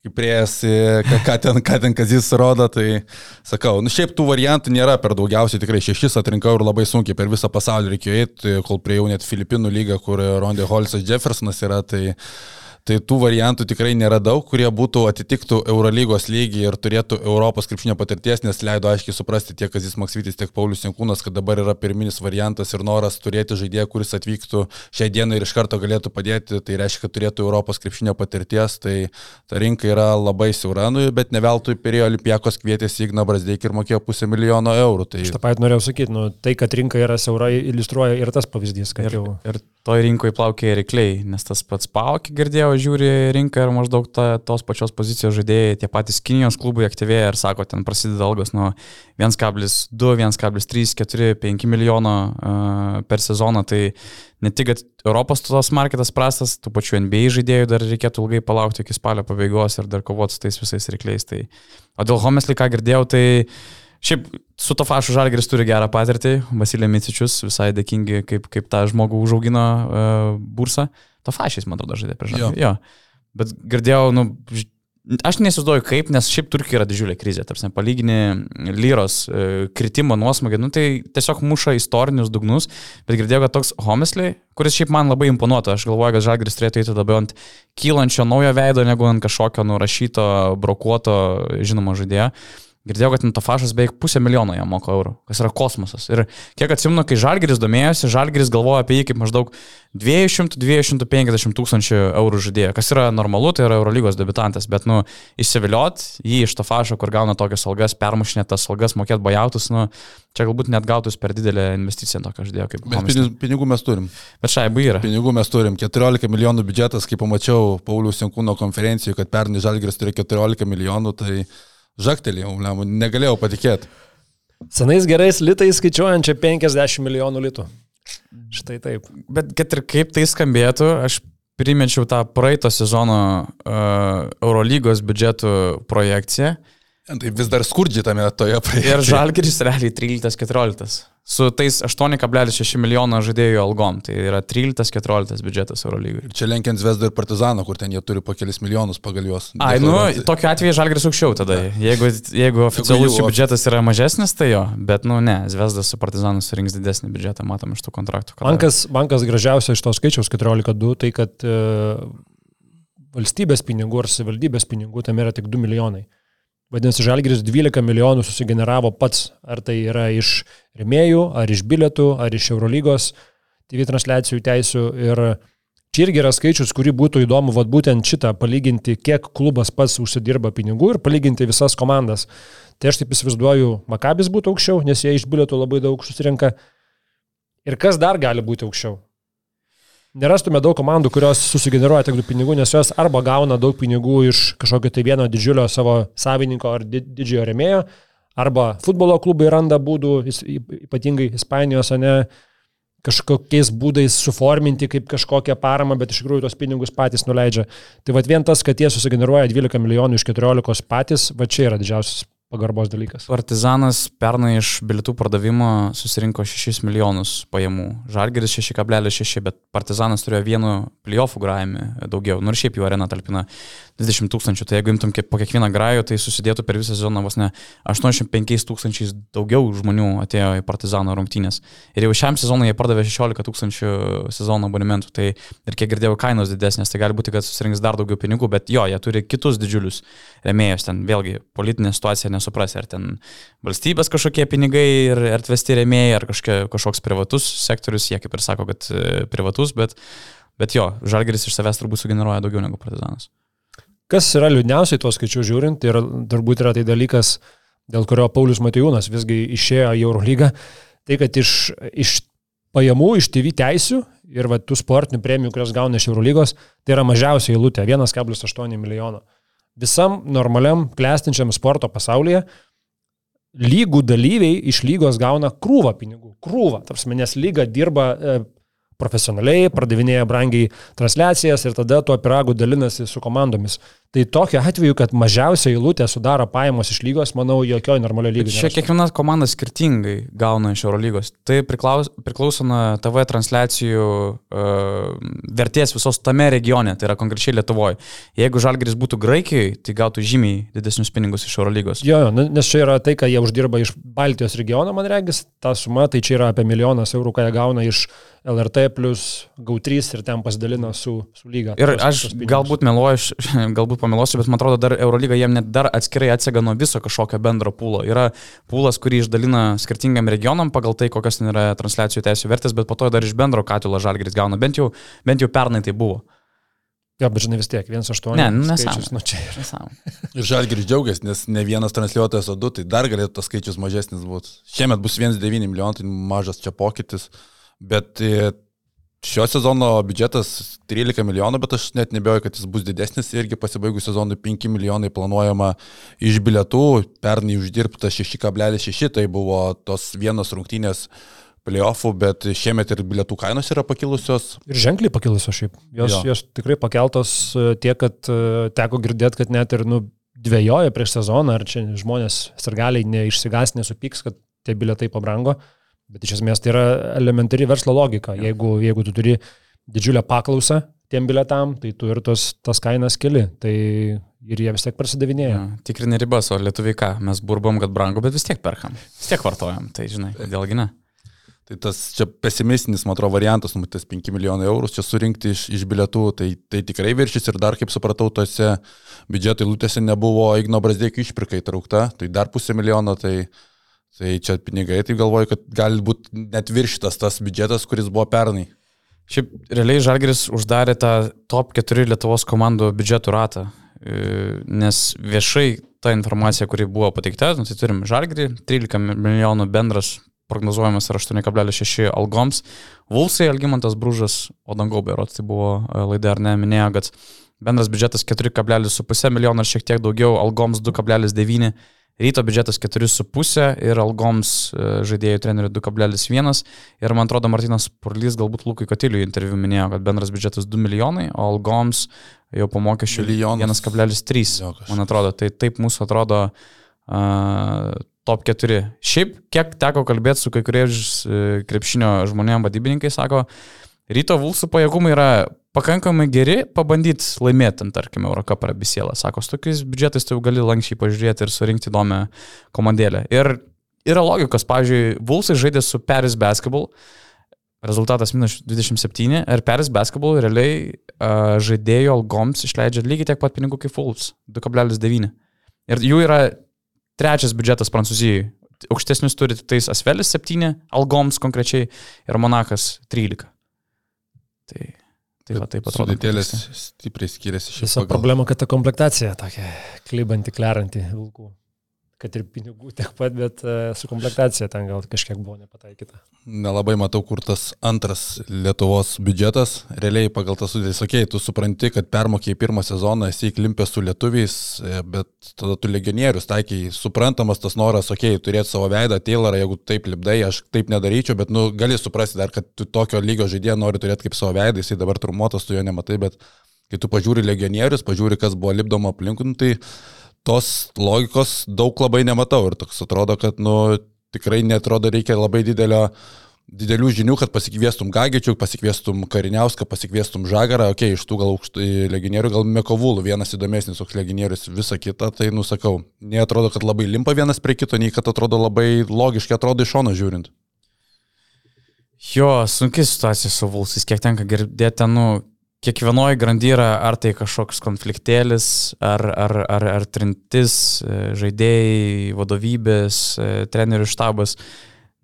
Speaker 2: kaip priejasi, ką, ką ten, ką ten Kazis rodo, tai sakau, nu šiaip tų variantų nėra per daugiausiai, tikrai šešis atrinkau ir labai sunkiai per visą pasaulį reikėjo eiti, kol prie jau net Filipinų lygą, kur Rondė Holsas Jeffersonas yra, tai Tai tų variantų tikrai nėra daug, kurie būtų atitiktų Eurolygos lygį ir turėtų Europos krepšinio patirties, nes leido aiškiai suprasti tiek Kazis Maksvitis, tiek Paulius Jankūnas, kad dabar yra pirminis variantas ir noras turėti žaidėją, kuris atvyktų šią dieną ir iš karto galėtų padėti, tai reiškia, kad turėtų Europos krepšinio patirties, tai ta rinka yra labai siaura, nu, bet ne veltui perėjo Olimpijakos kvietėsi Igna Brasdeikį ir mokėjo pusę milijono eurų. Tai...
Speaker 1: Aš tą pat norėjau sakyti, nu, tai, kad rinka yra siaura, iliustruoja ir tas pavyzdys, kad
Speaker 3: ir,
Speaker 1: jau.
Speaker 3: Ir toj rinkoje plaukia reikliai, nes tas pats Paukį girdėjau, žiūri rinką ir maždaug ta, tos pačios pozicijos žaidėjai, tie patys Kinijos klubai aktyvėja ir sako, ten prasideda algos nuo 1,2, 1,3, 4, 5 milijono uh, per sezoną, tai ne tik, kad Europos tos marketas prastas, tų pačių NBA žaidėjų dar reikėtų ilgai palaukti iki spalio pabaigos ir dar kovoti su tais visais reikliais. Tai, o dėl Homesley, ką girdėjau, tai Šiaip su to fašu Žalgeris turi gerą patirtį, Vasilė Micičius visai dėkingi, kaip, kaip tą žmogų užaugino uh, bursą. To fašys, man atrodo, žaidė prieš Žalgerį. Jo. Bet girdėjau, nu, aš nesizduoju kaip, nes šiaip Turkija yra didžiulė krizė, tarsi palyginį lyros uh, kritimo nuosmogį, nu tai tiesiog muša istorinius dugnus, bet girdėjau, kad toks Homesley, kuris šiaip man labai imponuotų, aš galvoju, kad Žalgeris turėtų eiti labiau ant kylančio naujo veido, negu ant kažkokio nurašyto, brokuoto, žinoma, žaidėjo. Girdėjau, kad Nitafašas beveik pusę milijono jam moka eurų, kas yra kosmosas. Ir kiek atsimenu, kai Žalgeris domėjosi, Žalgeris galvoja apie jį kaip maždaug 200-250 tūkstančių eurų žaidėją, kas yra normalu, tai yra Eurolygos debutantas, bet, nu, įsiviliot jį iš Tafašo, kur gauna tokias algas, permušinėt tas algas, mokėt bajautus, nu, čia galbūt net gautus per didelę investiciją tokio žaidėjo kaip
Speaker 2: Bet pinigų, pinigų mes turim.
Speaker 3: Bet šaibu yra.
Speaker 2: Pinigų mes turim. 14 milijonų biudžetas, kaip pamačiau Paulius Jankūno konferencijoje, kad pernai Žalgeris turi 14 milijonų, tai žaktelėjau, negalėjau patikėti.
Speaker 1: Senais gerais litais skaičiuojančia 50 milijonų litų. Štai taip.
Speaker 3: Bet kad ir kaip tai skambėtų, aš primečiau tą praeito sezono uh, Eurolygos biudžetų projekciją.
Speaker 2: Tai vis dar skurdžiai tame toje projekte.
Speaker 3: Ir Žalgiris realiai 13-14 su tais 8,6 milijono žaidėjų algom. Tai yra 13-14 biudžetas Eurolygai.
Speaker 2: Ir čia lenkiant Zvezdą ir Partizaną, kur ten jie turi po kelis milijonus pagal juos.
Speaker 3: Ai, nu, tokiu atveju Žalgris aukščiau tada. Jeigu, jeigu oficialus jų biudžetas yra mažesnis, tai jo. Bet, nu, ne, Zvezdas su Partizanu surinks didesnį biudžetą, matom iš tų kontraktų.
Speaker 1: Bankas, bankas gražiausia iš to skaičiaus 14,2, tai kad e, valstybės pinigų ar savivaldybės pinigų tam yra tik 2 milijonai. Vadinasi, Žalgiris 12 milijonų susigeneravo pats, ar tai yra iš remėjų, ar iš bilietų, ar iš Eurolygos TV transliacijų teisų. Ir čia irgi yra skaičius, kurį būtų įdomu vat, būtent šitą palyginti, kiek klubas pats užsidirba pinigų ir palyginti visas komandas. Tai aš taip įsivaizduoju, Makabis būtų aukščiau, nes jie iš bilietų labai daug susirinka. Ir kas dar gali būti aukščiau? Nerastume daug komandų, kurios susigeneruoja tiek daug pinigų, nes jos arba gauna daug pinigų iš kažkokio tai vieno didžiulio savo savininko ar didžiojo remėjo, arba futbolo klubai randa būdų, ypatingai Ispanijos, o ne kažkokiais būdais suforminti kaip kažkokią paramą, bet iš tikrųjų tos pinigus patys nuleidžia. Tai vad vien tas, kad jie susigeneruoja 12 milijonų iš 14 patys, va čia yra didžiausias pagarbos dalykas.
Speaker 3: Partizanas pernai iš bilietų pardavimo susirinko 6 milijonus pajamų. Žalgeris 6,6, bet Partizanas turėjo vienu playoffų grajami daugiau. Nors nu šiaip jų arena talpina 20 tūkstančių, tai jeigu imtum po kiekvieną grajų, tai susidėtų per visą sezoną vos ne 85 tūkstančiais daugiau žmonių atėjo į Partizano rungtynės. Ir jau šiam sezonui jie pardavė 16 tūkstančių sezono abonementų. Tai ir kiek girdėjau, kainos didesnės, tai gali būti, kad susirinks dar daugiau pinigų, bet jo, jie turi kitus didžiulius remėjus. Ten vėlgi politinė situacija nesuprasi, ar ten valstybės kažkokie pinigai ir atvesti remėjai, ar kažkokia, kažkoks privatus sektorius, jie kaip ir sako, kad e, privatus, bet, bet jo, Žalgeris iš savęs turbūt sugeneruoja daugiau negu Partizanas.
Speaker 1: Kas yra liūdniausiai tuos skaičius žiūrint, tai yra, turbūt yra tai dalykas, dėl kurio Paulius Matijūnas visgi išėjo į Eurolygą, tai kad iš, iš pajamų, iš TV teisių ir va, tų sportinių premijų, kurias gauna iš Eurolygos, tai yra mažiausia eilutė - 1,8 milijono visam normaliam klestinčiam sporto pasaulyje lygų dalyviai iš lygos gauna krūvą pinigų. Krūvą. Tarsi, nes lyga dirba e, profesionaliai, pardavinėja brangiai transliacijas ir tada tuo piragu dalinasi su komandomis. Tai tokiu atveju, kad mažiausia eilutė sudaro pajamos iš lygos, manau, jokio normalio lygio.
Speaker 3: Čia kiekviena komanda skirtingai gauna iš Eurolygos. Tai priklauso, priklauso nuo TV transliacijų uh, vertės visos tame regione, tai yra konkrečiai Lietuvoje. Jeigu Žalgeris būtų Graikijoje, tai gautų žymiai didesnius pinigus iš Eurolygos.
Speaker 1: Jo, jo, nu, nes čia yra tai, ką jie uždirba iš Baltijos regiono, man regis, ta suma, tai čia yra apie milijonas eurų, ką jie gauna iš LRT plus GAU3 ir ten pasidalino su, su lyga.
Speaker 3: Ir aš galbūt meluoju, galbūt pameluosiu, bet man atrodo, dar Eurolyga jiem net dar atskirai atsega nuo viso kažkokio bendro pūlo. Yra pūlas, kurį išdalina skirtingam regionam pagal tai, kokios ten yra transliacijų teisų vertės, bet po to dar iš bendro katilo žalgeris gauna. Bent jau, bent jau pernai tai buvo.
Speaker 1: Jo, bet žinai vis tiek, 1,8.
Speaker 3: Ne, nesąmonė.
Speaker 1: Nu, čia yra nesąmonė.
Speaker 2: Ir Žalgiris džiaugiasi, nes ne vienas transliuotojas, o du, tai dar galėtų tas skaičius mažesnis būti. Šiemet bus 1,9 milijonų, tai mažas čia pokytis. Bet e, šio sezono biudžetas 13 milijonų, bet aš net nebejoju, kad jis bus didesnis. Irgi pasibaigus sezonui 5 milijonai planuojama iš bilietų, pernai uždirbta 6,6, tai buvo tos vienos rungtynės playoffų, bet šiemet ir bilietų kainos yra pakilusios.
Speaker 1: Ir ženkliai pakilusios šiaip. Jos, jo. jos tikrai pakeltos e, tiek, kad e, teko girdėti, kad net ir nu, dviejoja prieš sezoną, ar čia žmonės sargaliai neišsigas, nesupyks, kad tie bilietai pabrango. Bet iš esmės tai yra elementari verslo logika. Jeigu, jeigu tu turi didžiulę paklausą tiem biletam, tai tu ir tos, tas kainas keli. Tai ir jie vis tiek prasidavinėja. Ja,
Speaker 3: tikrini ribas, o lietuviai ką, mes burbom, kad brangu, bet vis tiek perkam. Vis tiek vartojam, tai žinai, kodėlgi ne.
Speaker 2: Tai tas čia pesimistinis, man atrodo, variantas, nu, tas 5 milijonai eurų čia surinkti iš, iš bilietų, tai, tai tikrai viršys ir dar, kaip supratau, tose biudžeto eilutėse nebuvo Igno Brasdėkių išpirka įtraukta, tai dar pusę milijono, tai Tai čia pinigai, tai galvoju, kad gali būti net viršytas tas biudžetas, kuris buvo pernai.
Speaker 3: Šiaip realiai Žalgris uždarė tą top 4 Lietuvos komandų biudžetų ratą, e, nes viešai ta informacija, kuri buvo pateikta, nu, tai turim Žalgrį, 13 milijonų bendras prognozuojamas yra 8,6 algoms, Vulsai, Algymantas Brūžas, o Dangau Berot, tai buvo e, laida ar ne, minėjo, kad bendras biudžetas 4,5 milijono ar šiek tiek daugiau, algoms 2,9 Ryto biudžetas 4,5 ir algoms e, žaidėjų trenerių 2,1. Ir man atrodo, Martinas Purlys galbūt Lukui Katiliui interviu minėjo, kad bendras biudžetas 2 milijonai, o algoms jau po mokesčių 1,3. Man atrodo, tai taip mūsų atrodo uh, top 4. Šiaip, kiek teko kalbėti su kai kuriais uh, krepšinio žmonėm vadybininkai, sako, ryto Vulsų pajėgumai yra pakankamai geri pabandyti laimėti, tarkim, Eurocapą ar Bisielą. Sako, su tokiais biudžetais tu gali lankščiai pažiūrėti ir surinkti įdomią komandėlę. Ir yra logikos, pavyzdžiui, Vulsai žaidė su Paris Basketball, rezultatas minus 27 ir Paris Basketball realiai uh, žaidėjo algoms išleidžia lygiai tiek pat pinigų kaip Wolves - 2,9. Ir jų yra trečias biudžetas Prancūzijoje. Aukštesnius turi tik tais Asvelis 7 algoms konkrečiai ir Monakas 13. Tai Tai va, taip atrodo.
Speaker 2: Sudėtėlės stipriai skiriasi
Speaker 1: šiek tiek. Visa problema, kad ta komplektacija tokia klibanti, kleranti vilkų kad ir pinigų tiek pat, bet e, su komplektacija ten gal kažkiek buvo nepataikyta.
Speaker 2: Nelabai matau, kur tas antras Lietuvos biudžetas. Realiai pagal tas sudėtis, okei, tu supranti, kad permokėjai pirmą sezoną, esi įklimpęs su lietuviais, e, bet tada tu legionierius, taikiai, suprantamas tas noras, okei, turėti savo veidą, Taylorą, jeigu taip lipdai, aš taip nedaryčiau, bet, nu, gali suprasti dar, kad tu tokio lygio žaidėją nori turėti kaip savo veidą, jisai dabar trumuotas, tu jo nematai, bet kai tu pažiūri legionierius, pažiūri, kas buvo lipdoma aplinkui, nu, tai tos logikos daug labai nematau ir toks atrodo, kad, nu, tikrai netrodo reikia labai didelio didelių žinių, kad pasikviestum Gagičių, pasikviestum Kariniauską, pasikviestum Žagarą, okei, okay, iš tų gal aukštų legionierių, gal Mekovulų, vienas įdomesnis toks legionierius, visa kita, tai nusakau, neatrodo, kad labai limpa vienas prie kito, nei kad atrodo labai logiškai atrodo iš šono žiūrint.
Speaker 3: Jo, sunki situacija su Vulsais, kiek tenka girdėti, nu, kiekvienoje grandy yra ar tai kažkoks konfliktėlis, ar, ar, ar, ar trintis, e, žaidėjai, vadovybės, e, trenerių štabas.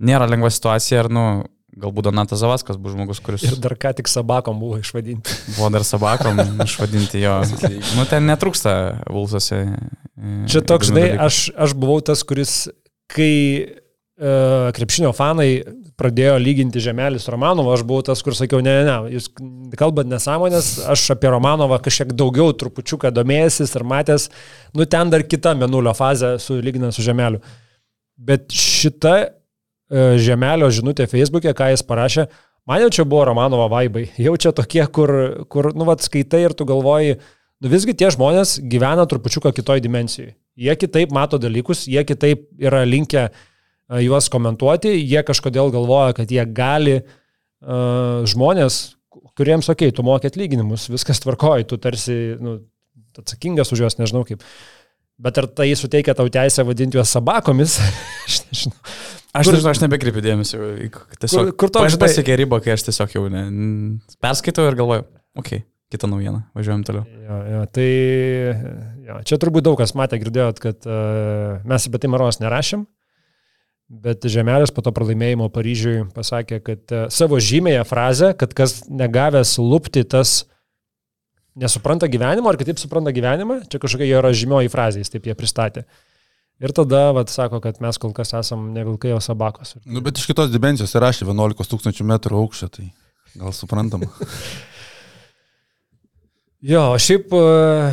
Speaker 3: Nėra lengva situacija, ar, nu, galbūt Donatas Zavaskas bus žmogus, kuris...
Speaker 1: Ir dar ką tik Sabakom buvo išvadinti.
Speaker 3: Buvo dar Sabakom išvadinti jo. nu, ten netrūksta Vulsose.
Speaker 1: E, Čia toks, žinai, aš, aš buvau tas, kuris, kai krepšinio fanai pradėjo lyginti Žemelį su Romanovu, aš buvau tas, kur sakiau, ne, ne, ne, jūs kalbat nesąmonės, aš apie Romanovą kažkiek daugiau trupučiuką domėjęsis ir matęs, nu ten dar kita menulio fazė su lyginant su Žemeliu. Bet šita e, Žemelio žinutė Facebook'e, ką jis parašė, man jau čia buvo Romanovo vaibai, jau čia tokie, kur, kur nu, vat, skaitai ir tu galvoji, nu visgi tie žmonės gyvena trupučiuką kitoj dimensijoje. Jie kitaip mato dalykus, jie kitaip yra linkę uh, juos komentuoti, jie kažkodėl galvoja, kad jie gali uh, žmonės, kuriems, okei, okay, tu mokė atlyginimus, viskas tvarkoji, tu tarsi nu, atsakingas už juos, nežinau kaip. Bet ar tai suteikia tau teisę vadinti juos sabakomis? aš nežinau.
Speaker 3: Aš kur, nežinau, aš nebekreipiu dėmesio. Tiesiog, kur, kur to aš pasiekė ribą, kai aš tiesiog jau ne, perskaitau ir galvoju, okei, okay, kita naujiena, važiuojam toliau.
Speaker 1: Jo, jo, tai jo, čia turbūt daug kas matė, girdėjot, kad uh, mes apie tai Maros nerašėm, bet Žemelis po to pralaimėjimo Paryžiui pasakė, kad uh, savo žymėje frazę, kad kas negavęs lūpti tas nesupranta gyvenimo, ar kitaip supranta gyvenimą, čia kažkokia jo yra žymioji frazė, jis taip jie pristatė. Ir tada, vat, sako, kad mes kol kas esam ne vilkai, o sabakos.
Speaker 2: Nu, bet iš kitos dimensijos įrašė 11 tūkstančių metrų aukščio, tai gal suprantama.
Speaker 1: jo, šiaip, e,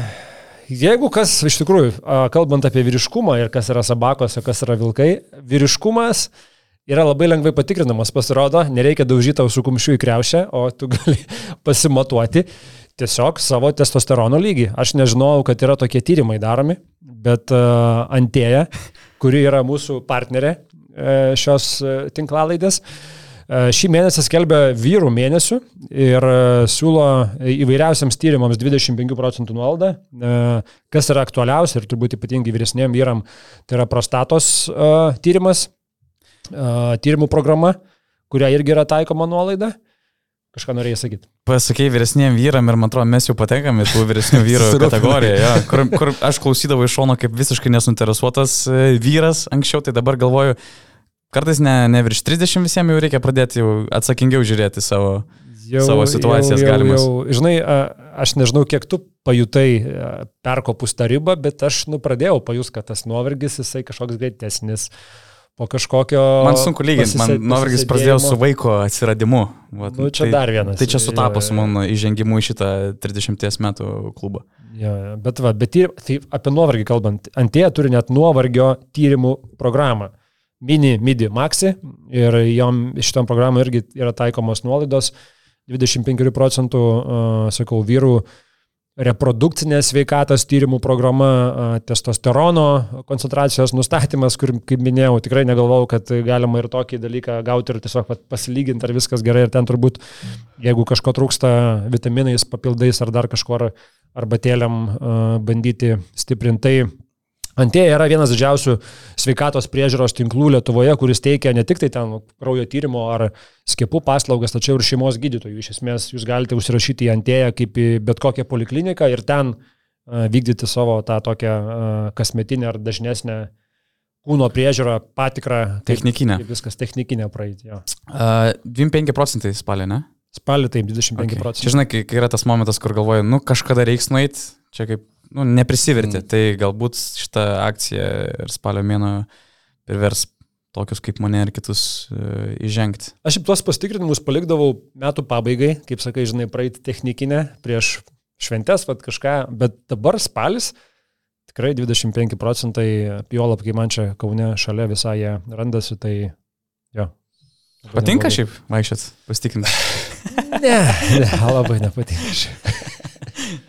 Speaker 1: jeigu kas iš tikrųjų, kalbant apie vyriškumą ir kas yra sabakos, o kas yra vilkai, vyriškumas yra labai lengvai patikrinamas, pasirodo, nereikia daužyti ausų kumščių į kreušę, o tu gali pasimatuoti tiesiog savo testosterono lygį. Aš nežinojau, kad yra tokie tyrimai daromi, bet uh, Antėja, kuri yra mūsų partnerė uh, šios uh, tinklalaidės, uh, šį mėnesį skelbia vyrų mėnesių ir uh, siūlo įvairiausiams tyrimams 25 procentų nuolaidą. Uh, kas yra aktualiausia ir turbūt ypatingai vyresniem vyram, tai yra prostatos tyrimas, tyrimų programa, kuria irgi yra taikoma nuolaida. Kažką norėjai sakyti.
Speaker 3: Pasakėjai vyresniem vyram ir man atrodo, mes jau patenkame į tų vyresnių vyrų kategoriją, ja, kur, kur aš klausydavau iš šono kaip visiškai nesuinteresuotas e, vyras anksčiau, tai dabar galvoju, kartais ne, ne virš 30 visiems jau reikia pradėti jau atsakingiau žiūrėti savo, jau, savo situacijas jau, jau, galimas. Jau,
Speaker 1: žinai, aš nežinau, kiek tu pajutai perkopus tą ribą, bet aš nu, pradėjau pajus, kad tas nuovargis jisai kažkoks greitesnis. Po kažkokio...
Speaker 3: Man sunku lyginti, man nuovargis prasidėjo su vaiko atsiradimu.
Speaker 1: Vat, nu, čia tai, dar vienas.
Speaker 3: Tai čia sutapo su mano įžengimu į šitą 30 metų klubą.
Speaker 1: Jo, bet, va, bet tyr, tai apie nuovargį kalbant, Antėja turi net nuovargio tyrimų programą. Mini, MIDI, Maxi ir jom šitam programui irgi yra taikomos nuolaidos. 25 procentų, sakau, vyrų reprodukcinės sveikatos tyrimų programa, testosterono koncentracijos nustatymas, kur, kaip minėjau, tikrai negalvojau, kad galima ir tokį dalyką gauti ir tiesiog pasilyginti, ar viskas gerai, ir ten turbūt, jeigu kažko trūksta vitaminais, papildais ar dar kažkuo arbatėliam bandyti stiprinti, Antėja yra vienas didžiausių sveikatos priežiūros tinklų Lietuvoje, kuris teikia ne tik tai ten kraujo tyrimo ar skiepų paslaugas, tačiau ir šeimos gydytojų. Iš esmės, jūs galite užsirašyti į Antėją kaip į bet kokią polikliniką ir ten vykdyti savo tą tokią kasmetinę ar dažnesnę kūno priežiūrą, patikrą.
Speaker 3: Technikinę.
Speaker 1: Kaip viskas technikinė praeitį.
Speaker 3: Uh, 25 procentai spalį, ne?
Speaker 1: Spalį taip, 25 okay. procentai.
Speaker 3: Žinai, kai, kai yra tas momentas, kur galvoju, nu kažkada reiks nueiti, čia kaip nu, neprisivertė. Mm. Tai galbūt šitą akciją ir spalio mėno privers tokius kaip mane ir kitus uh, įžengti.
Speaker 1: Aš tuos pastikrinimus palikdavau metų pabaigai, kaip sakai, žinai, praeiti technikinę prieš šventes, vad kažką, bet dabar spalis tikrai 25 procentai, juolap, kai man čia Kaune šalia visai jie randasi, tai jo.
Speaker 3: Patinka šiaip vaikščiat, pasitikrinti?
Speaker 1: ne, ne, labai nepatinka šiaip.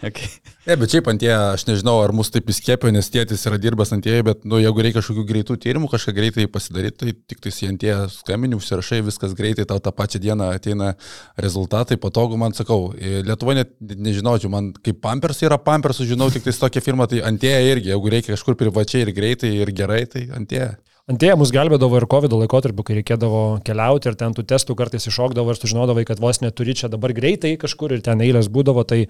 Speaker 2: Okay. Ne, bet šiaip ant jie, aš nežinau, ar mus taip įskėpė, nes tėtis yra dirbęs ant jie, bet, nu, jeigu reikia kažkokių greitų tyrimų, kažką greitai pasidaryti, tai tik tai ant jie skambini, užsirašai, viskas greitai, tau tą pačią dieną ateina rezultatai, patogu, man sakau, Lietuva net nežinočiau, man kaip Pampers yra Pampers, žinau tik tai tokia firma, tai ant jie irgi, jeigu reikia kažkur privačiai ir greitai ir gerai, tai ant jie.
Speaker 1: Antėja mus gelbėdavo ir COVID laikotarpiu, kai reikėdavo keliauti ir ten tų testų kartais iššokdavo ir sužinodavai, kad vos neturi čia dabar greitai kažkur ir ten eilės būdavo, tai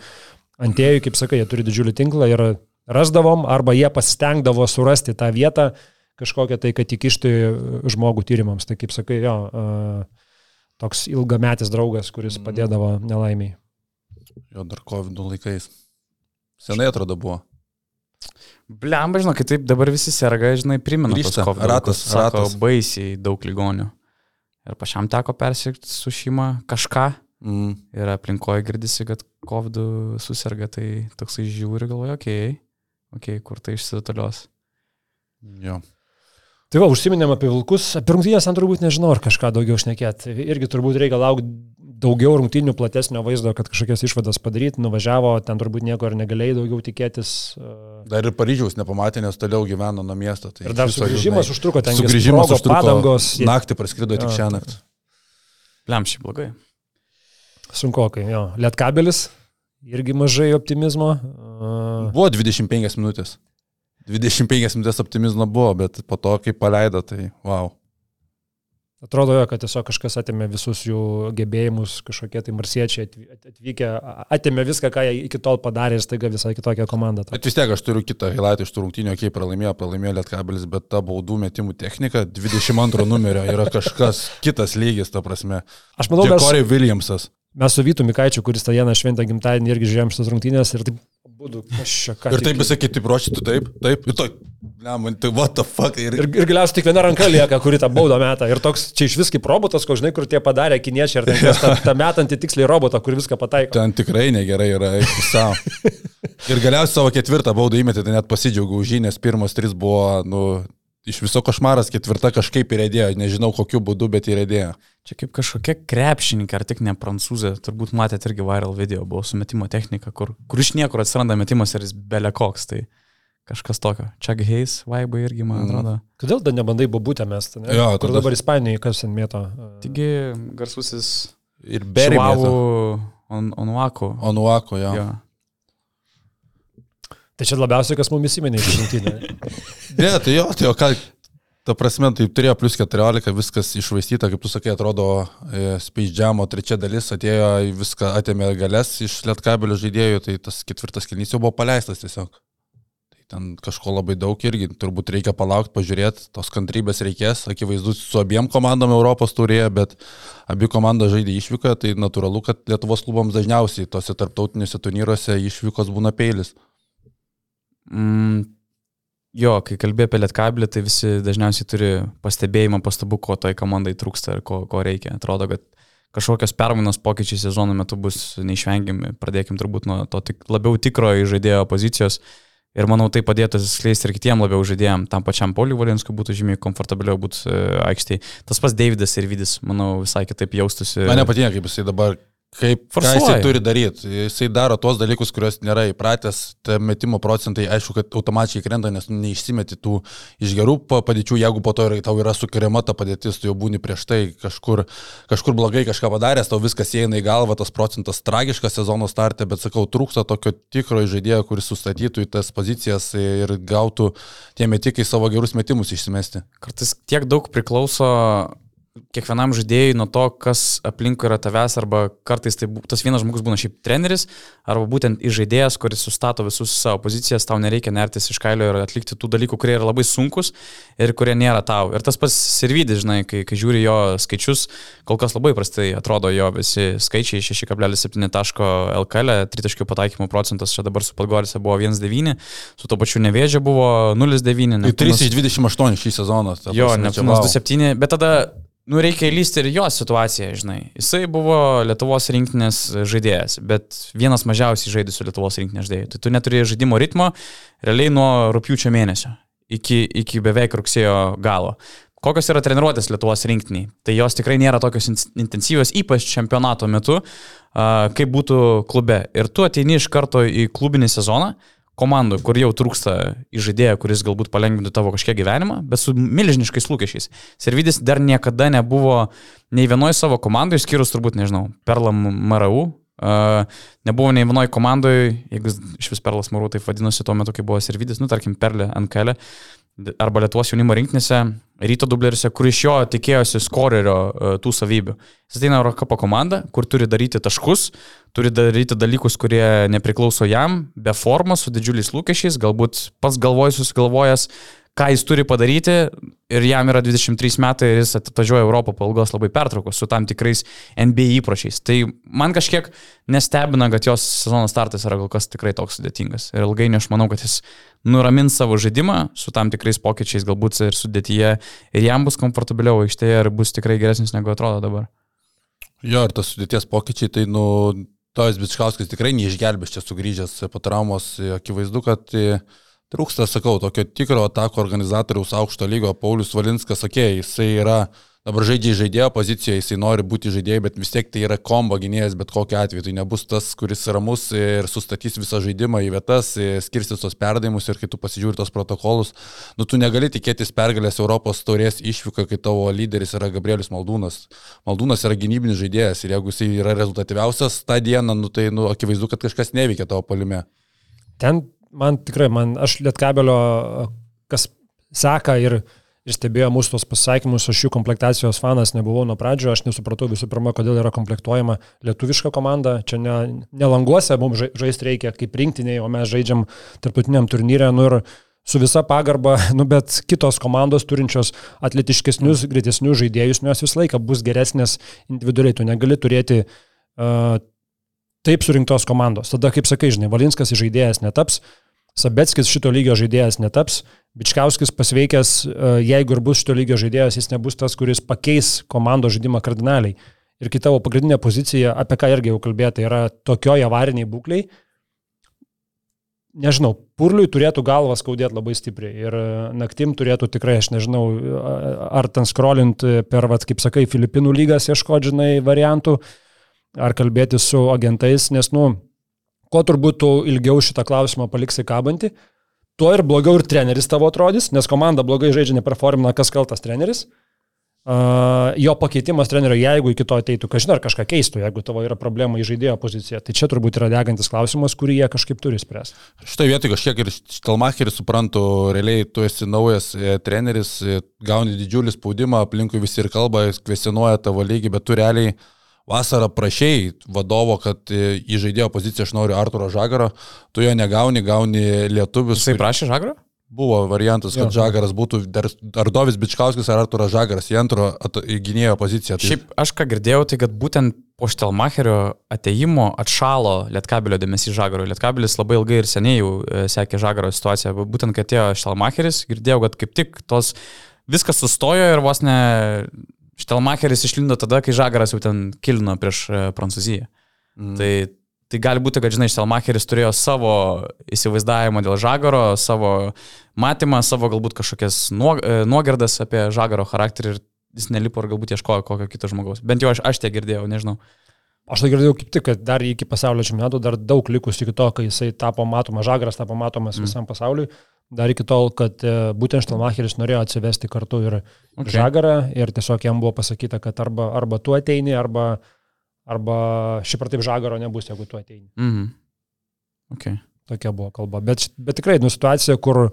Speaker 1: Antėjui, kaip sakai, jie turi didžiulį tinklą ir rasdavom, arba jie pasistengdavo surasti tą vietą kažkokią tai, kad įkišti žmogų tyrimams. Tai kaip sakai, jo, toks ilgametis draugas, kuris mhm. padėdavo nelaimiai.
Speaker 2: Jo, dar COVID laikais. Senai atrodo buvo.
Speaker 3: Blemba, žinau, kad taip dabar visi serga, žinai, primena.
Speaker 2: Grįžta, ratas,
Speaker 3: sako, ratas. baisiai daug ligonių. Ir pačiam teko persirgti su šeima kažką. Mm. Ir aplinkoje girdisi, kad COVID susirga, tai toksai žiūri, galvoja, okei, okay, okei, okay, kur tai išsitolios.
Speaker 2: Jo.
Speaker 1: Tai va, užsiminėm apie vilkus, apie rungtynės ant turbūt nežinau, ar kažką daugiau šnekėt. Irgi turbūt reikia laukti daugiau rungtynių, platesnio vaizdo, kad kažkokias išvadas padaryti, nuvažiavo, ten turbūt nieko ir negalėjai daugiau tikėtis.
Speaker 2: Dar ir Paryžiaus nepamatė, nes toliau gyveno nuo miesto. Tai
Speaker 1: ir dar sugrįžimas užtruko, ten
Speaker 2: sugrįžimas užtruko, padangos. Naktį praskrido tik šią naktį.
Speaker 3: Lemšiai blogai.
Speaker 1: Sunkokai, jo. Lietkabelis, irgi mažai optimizmo.
Speaker 2: Buvo 25 minutės. 25 minutės optimizmo buvo, bet po to, kai paleido, tai wow.
Speaker 1: Atrodo, jo, kad tiesiog kažkas atėmė visus jų gebėjimus, kažkokie tai marsiečiai atvykę, atėmė viską, ką jie iki tol padarė ir staiga visai kitokia komanda.
Speaker 2: Bet vis tiek aš turiu kitą highlight iš tų rungtynių, kai pralaimėjo, pralaimėjo Lietkabelis, bet ta baudų metimų technika 22 numerio yra kažkas kitas lygis, ta prasme.
Speaker 1: Aš manau,
Speaker 2: kad... Corey Williamsas.
Speaker 1: Mes su Vytu Mikaičiu, kuris tą dieną šventą gimtadienį irgi žiūrėjom šitas rungtynės ir taip būdų, aš čia ką.
Speaker 2: Ir taip visai kiti ruošyti, taip, taip, ir to, man tai what the fuck.
Speaker 1: Ir, ir, ir galiausiai tik viena ranka lieka, kuri tą baudą metą. Ir toks, čia iš viski robotas, ko žinai, kur tie padarė kiniečiai, ar ten tą, tą metantį tiksliai robotą, kur viską pataiko.
Speaker 2: Ten tikrai negerai yra, savo. ir galiausiai savo ketvirtą baudą įmetė, tai net pasidžiaugiau už jį, nes pirmos trys buvo, nu, iš viso košmaras, ketvirta kažkaip įrėdėjo, nežinau kokiu būdu, bet įrėdėjo.
Speaker 3: Čia kaip kažkokia krepšininkė, ar tik ne prancūzė, turbūt matėte irgi viral video, buvo su metimo technika, kur, kur iš niekur atsiranda metimas ir jis belekoks, tai kažkas tokio. Chuck Hayes, vaibai irgi, man mm. atrodo. Mm.
Speaker 1: Kodėl dar nebandai bobutę mesti, ne? Jo, kur tada... dabar Ispanijoje kas ant mėto?
Speaker 3: Taigi garsusis
Speaker 2: ir Berivavų
Speaker 3: on, Onuako.
Speaker 2: Onuako, jo. jo.
Speaker 1: Tai čia labiausiai, kas mumis įmenė iš rinktinė.
Speaker 2: ne, tai jo, tai o ką, ta prasme, tai turėjo plus 14, viskas išvaistyta, kaip tu sakai, atrodo, e, Space Jam'o trečia dalis atėjo, viską atėmė galės iš lietkabelio žaidėjų, tai tas ketvirtas kilnys jau buvo paleistas tiesiog. Tai ten kažko labai daug irgi, turbūt reikia palaukti, pažiūrėti, tos kantrybės reikės, akivaizdu, su abiem komandom Europos turėjo, bet abi komandos žaidė išvyką, tai natūralu, kad Lietuvos klubams dažniausiai tose tarptautinėse turnyruose išvykos būna peilis.
Speaker 3: Mm, jo, kai kalbėjai apie Lietkabelį, tai visi dažniausiai turi pastebėjimą, pastabų, ko tai komandai trūksta ir ko, ko reikia. Atrodo, kad kažkokios permainos pokyčiai sezono metu bus neišvengiami. Pradėkim turbūt nuo to tik, labiau tikrojo žaidėjo pozicijos. Ir manau, tai padėtų skleisti ir kitiem labiau žaidėjim, tam pačiam Poliui Valinskui būtų žymiai komfortabiliau būti e, aikštėje. Tas pats Davidas ir Vidis, manau, visai kitaip jaustųsi.
Speaker 2: Man nepatinka, kaip jisai dabar Kaip ką jisai turi daryti? Jisai daro tuos dalykus, kuriuos nėra įpratęs, tai metimo procentai, aišku, kad automatiškai krenta, nes neišsimeti tų iš gerų padėčių, jeigu po to tau yra sukuriama ta padėtis, tu jau būni prieš tai kažkur, kažkur blogai kažką padaręs, tau viskas įeina į galvą, tas procentas tragiškas sezono startė, bet sakau, trūksta tokio tikro žaidėjo, kuris sustatytų į tas pozicijas ir gautų tie metikai savo gerus metimus išsimesti.
Speaker 3: Kartais tiek daug priklauso kiekvienam žaidėjui nuo to, kas aplinkui yra tavęs, arba kartais tai tas vienas žmogus būna šiaip treneris, arba būtent žaidėjas, kuris sustato visus savo pozicijas, tau nereikia nertis iš kailio ir atlikti tų dalykų, kurie yra labai sunkus ir kurie nėra tau. Ir tas pats servidis, žinai, kai, kai žiūri jo skaičius, kol kas labai prastai atrodo jo visi skaičiai 6,7 taško LKL, 3 taškių pataikymo procentas čia dabar su Podgorise buvo 1,9, su to pačiu nevėžė buvo 0,9.
Speaker 2: Tai 3 iš 28 šį sezoną.
Speaker 3: Jo, Neptūnas 2,7, bet tada Nu, reikia įlysti ir jo situaciją, žinai. Jisai buvo Lietuvos rinktinės žaidėjas, bet vienas mažiausiai žaidusių Lietuvos rinktinės žaidėjų. Tai tu neturi žaidimo ritmo realiai nuo rūpiučio mėnesio iki, iki beveik rugsėjo galo. Kokios yra treniruotės Lietuvos rinktiniai? Tai jos tikrai nėra tokios intensyvios, ypač čempionato metu, kaip būtų klube. Ir tu ateini iš karto į klubinį sezoną, komandų, kur jau trūksta įžaidėjo, kuris galbūt palengvintų tavo kažkiek gyvenimą, bet su milžiniškais lūkesčiais. Servidis dar niekada nebuvo nei vienoje savo komandoje, skyrus turbūt, nežinau, Perlam Marau. Uh, nebuvo nei vienoje komandoje, jeigu iš vis Perlas Marau taip vadinosi tuo metu, kai buvo Servidis, nu tarkim, Perlė kelio, arba Lietuvos jaunimo rinktinėse, ryto dubleriuose, kur iš jo tikėjosi skorerio e, tų savybių. Jis ateina Eurocapo komanda, kur turi daryti taškus, turi daryti dalykus, kurie nepriklauso jam, be formos, su didžiuliais lūkesčiais, galbūt pats galvoj susigalvojęs, ką jis turi padaryti ir jam yra 23 metai ir jis atvažiuoja Europą po ilgos labai pertraukos su tam tikrais NBA įpročiais. Tai man kažkiek nestebina, kad jos sezono startas yra kol kas tikrai toks sudėtingas. Ir ilgainiui aš manau, kad jis nuramins savo žaidimą su tam tikrais pokyčiais galbūt ir sudėtyje ir jam bus komfortabiliau aikštėje ir bus tikrai geresnis negu atrodo dabar.
Speaker 2: Jo, ir tas sudėties pokyčiai, tai nu, Tojas Bičkauskas tikrai neišgelbės čia sugrįžęs po traumos, akivaizdu, kad Trūksta, sakau, tokio tikro atako organizatoriaus aukšto lygio Paulius Valinskas, sakė, jisai yra dabar žaidžia žaidėjo pozicijoje, jisai nori būti žaidėjai, bet vis tiek tai yra kombo gynėjas, bet kokiu atveju. Tai nebus tas, kuris ramus ir sustatys visą žaidimą į vietas, skirsis tos perdavimus ir kai tu pasižiūri tos protokolus, nu tu negali tikėtis pergalės Europos taurės išvyko, kai tavo lyderis yra Gabrielis Maldūnas. Maldūnas yra gynybinis žaidėjas ir jeigu jisai yra rezultatyviausias tą dieną, nu tai nu, akivaizdu, kad kažkas neveikia tavo palime.
Speaker 1: Ten man tikrai, man aš lietkabelio, kas seka ir ir stebėjo mūsų tos pasakymus, aš jų komplektacijos fanas nebuvau nuo pradžio, aš nesupratau visų pirma, kodėl yra komplektuojama lietuviška komanda, čia ne, nelanguose mums žaisti reikia kaip rinktiniai, o mes žaidžiam tarptautiniam turnyrė, nu ir su visa pagarba, nu bet kitos komandos turinčios atletiškesnius, greitesnius žaidėjus, nu jos visą laiką bus geresnės individualiai, tu negali turėti uh, taip surinktos komandos. Tada, kaip sakai, žinai, Valinskas žaidėjas netaps, Sabetskis šito lygio žaidėjas netaps, Bičkauskis pasveikęs, e, jeigu ir bus šito lygio žaidėjas, jis nebus tas, kuris pakeis komandos žaidimą kardinaliai. Ir kita tavo pagrindinė pozicija, apie ką irgi jau kalbėta, yra tokioje avariniai būkliai. Nežinau, purliui turėtų galvas skaudėti labai stipriai ir e, naktim turėtų tikrai, aš nežinau, ar ten skrolint per, vat, kaip sakai, Filipinų lygas ieškodžinai variantų, ar kalbėti su agentais, nes, nu, kuo turbūt tu ilgiau šitą klausimą paliksi kabantį, tuo ir blogiau ir treneris tavo atrodys, nes komanda blogai žaidžia, neperformina, kas kaltas treneris. Uh, jo pakeitimas trenerio, jeigu iki to ateitų, kažin ar kažką keistų, jeigu tavo yra problema į žaidėjo poziciją, tai čia turbūt yra degantis klausimas, kurį jie kažkaip turi spręsti.
Speaker 2: Šitoje vietoje kažkiek ir Štelmacheris suprantu, realiai tu esi naujas e, treneris, e, gauni didžiulį spaudimą, aplinkui visi ir kalba, kvesionuoja tavo lygį, bet tu realiai vasarą prašiai vadovo, kad e, į žaidėjo poziciją aš noriu Arturo Žagaro, tu jo negauni, gauni lietuvius.
Speaker 3: Jisai prašė Žagaro?
Speaker 2: Buvo variantas, kad jo. Žagaras būtų ar Dovis Bičkauskis, ar Arturas Žagaras į antro gynėjo poziciją.
Speaker 3: Tai... Šiaip aš ką girdėjau, tai kad būtent po Štelmacherio ateimo atšalo Lietkabilio dėmesys Žagaro. Lietkabilis labai ilgai ir seniai jau e, sekė Žagaro situaciją. Būtent, kai atėjo Štelmacheris, girdėjau, kad kaip tik tos viskas sustojo ir vos ne Štelmacheris išlindo tada, kai Žagaras jau ten kilino prieš e, Prancūziją. Mm. Tai, tai gali būti, kad, žinai, Štelmacheris turėjo savo įsivaizdavimą dėl Žagaro, savo matymą, savo galbūt kažkokias e, nuogardas apie Žagaro charakterį ir jis nelipo ir galbūt ieškojo kokio kito žmogaus. Bent jau aš, aš tiek girdėjau, nežinau.
Speaker 1: Aš tai girdėjau kaip tik, kad dar iki pasaulio čempionato dar daug likus iki to, kai jisai tapo matomas, Žagaras tapo matomas mm. visam pasauliui dar iki tol, kad e, būtent Štelmacheris norėjo atsivesti kartu ir okay. Žagarą ir tiesiog jam buvo pasakyta, kad arba, arba tu ateini, arba, arba šiaip ar taip Žagaro nebus, jeigu tu ateini.
Speaker 3: Mm -hmm. okay.
Speaker 1: Tokia buvo kalba. Bet, bet tikrai, nu, situacija, kur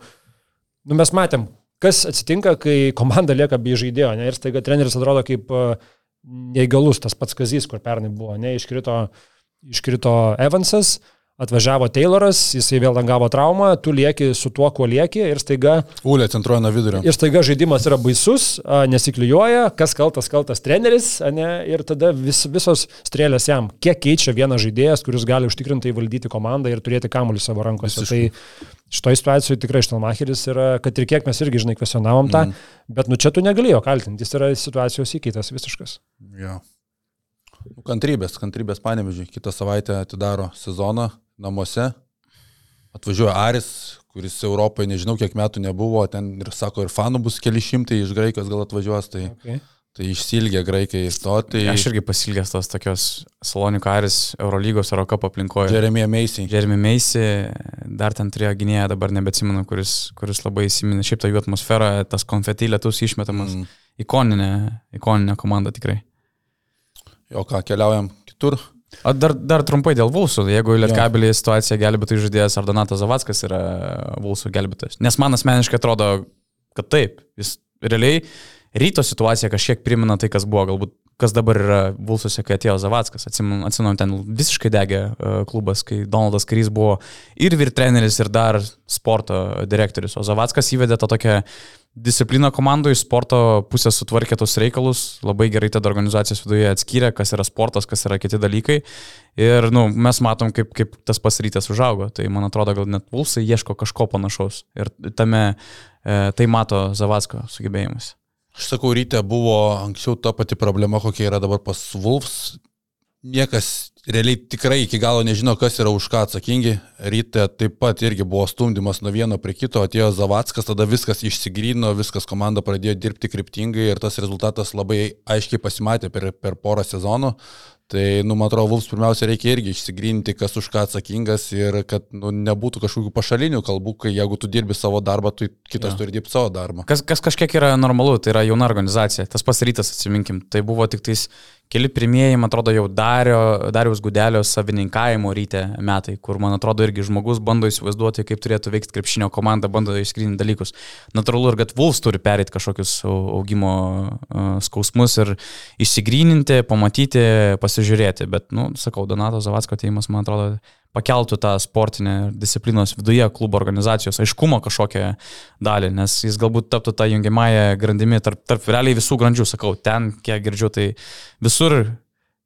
Speaker 1: nu, mes matėm, kas atsitinka, kai komanda lieka be žaidėjo, ne, ir staiga treneris atrodo kaip uh, neįgalus, tas pats Kazys, kur pernai buvo, ne, iškrito, iškrito Evansas, uh, Atvažiavo Tayloras, jisai vėl gavo traumą, tu lieki su tuo, kuo lieki ir staiga...
Speaker 2: Ulė centruoja nuo vidurio.
Speaker 1: Ir staiga žaidimas yra baisus, nesiklijuoja, kas kaltas, kaltas treneris, ne, ir tada vis, visos strėlės jam. Kiek keičia vienas žaidėjas, kuris gali užtikrintai valdyti komandą ir turėti kamuolį savo rankose. Visiškai. Tai šitoje situacijoje tikrai Štelmacheris yra, kad ir kiek mes irgi, žinai, kvesionavom tą, mm. bet nu čia tu negalėjo kaltinti, jis yra situacijos įkaitas visiškas.
Speaker 2: Ja. Kantrybės, kantrybės panevežiai. Kitą savaitę atidaro sezoną namuose. Atvažiuoja Aris, kuris Europoje nežinau kiek metų nebuvo, ten ir sako, ir fanų bus keli šimtai iš Graikijos gal atvažiuos, tai, okay. tai išsilgė Graikai to. Tai...
Speaker 3: Aš irgi pasilgęs tos tokios Salonikų Aris Eurolygos Eurocap aplinkoje.
Speaker 2: Jeremy Macy.
Speaker 3: Jeremy Macy, dar ten turėjo gynėją, dabar nebetsimenu, kuris, kuris labai įsiminė šiaip tą jų atmosferą, tas konfeti lietus išmetamas. Mm. Ikoninė, ikoninė komanda tikrai.
Speaker 2: Jo ką, keliaujam kitur.
Speaker 3: O dar, dar trumpai dėl Vulsų, jeigu Lietkabelį situaciją gelbėtų žaidėjas ar Donatas Zavackas yra Vulsų gelbėtojas. Nes man asmeniškai atrodo, kad taip, jis realiai ryto situacija kažkiek primena tai, kas buvo galbūt kas dabar yra Vulsuose, kai atėjo Zavackas. Atsimenu, ten visiškai degė uh, klubas, kai Donaldas Karys buvo ir vyr treneris, ir dar sporto direktorius. O Zavackas įvedė tą tokią discipliną komandų iš sporto pusės sutvarkė tos reikalus, labai gerai tada organizacijos viduje atskyrė, kas yra sportas, kas yra kiti dalykai. Ir nu, mes matom, kaip, kaip tas pasirytas užaugo. Tai man atrodo, gal net Vulsai ieško kažko panašaus. Ir tame e, tai mato Zavacko sugebėjimas.
Speaker 2: Aš sakau, ryte buvo anksčiau ta pati problema, kokia yra dabar pas Wolfs. Niekas realiai tikrai iki galo nežino, kas yra už ką atsakingi. ryte taip pat irgi buvo stumdymas nuo vieno prie kito, atėjo Zavackas, tada viskas išsigrino, viskas komanda pradėjo dirbti kryptingai ir tas rezultatas labai aiškiai pasimatė per, per porą sezonų. Tai, nu, man atrodo, Vulfs pirmiausia reikia irgi išsigrinti, kas už ką atsakingas ir kad nu, nebūtų kažkokių pašalinių kalbų, kai jeigu tu dirbi savo darbą, tai kitas ja. turi dirbti savo darbą.
Speaker 3: Kas, kas kažkiek yra normalu, tai yra jauna organizacija. Tas pasirytas, atsiminkim, tai buvo tik tais keli pirmieji, man atrodo, jau Dario, Dariaus Gudelio savininkavimo ryte metai, kur, man atrodo, irgi žmogus bando įsivaizduoti, kaip turėtų veikti krepšinio komanda, bando išskrinti dalykus. Natūralu ir kad Vulfs turi perėti kažkokius augimo skausmus ir išsigryninti, pamatyti, pasižiūrėti. Bet, nu, sakau, Donato Zavatsko ateimas, man atrodo, pakeltų tą sportinę disciplinos viduje klubo organizacijos aiškumo kažkokią dalį, nes jis galbūt taptų tą jungiamąją grandimi tarp, tarp realiai visų grandžių, sakau, ten, kiek girdžiu, tai visur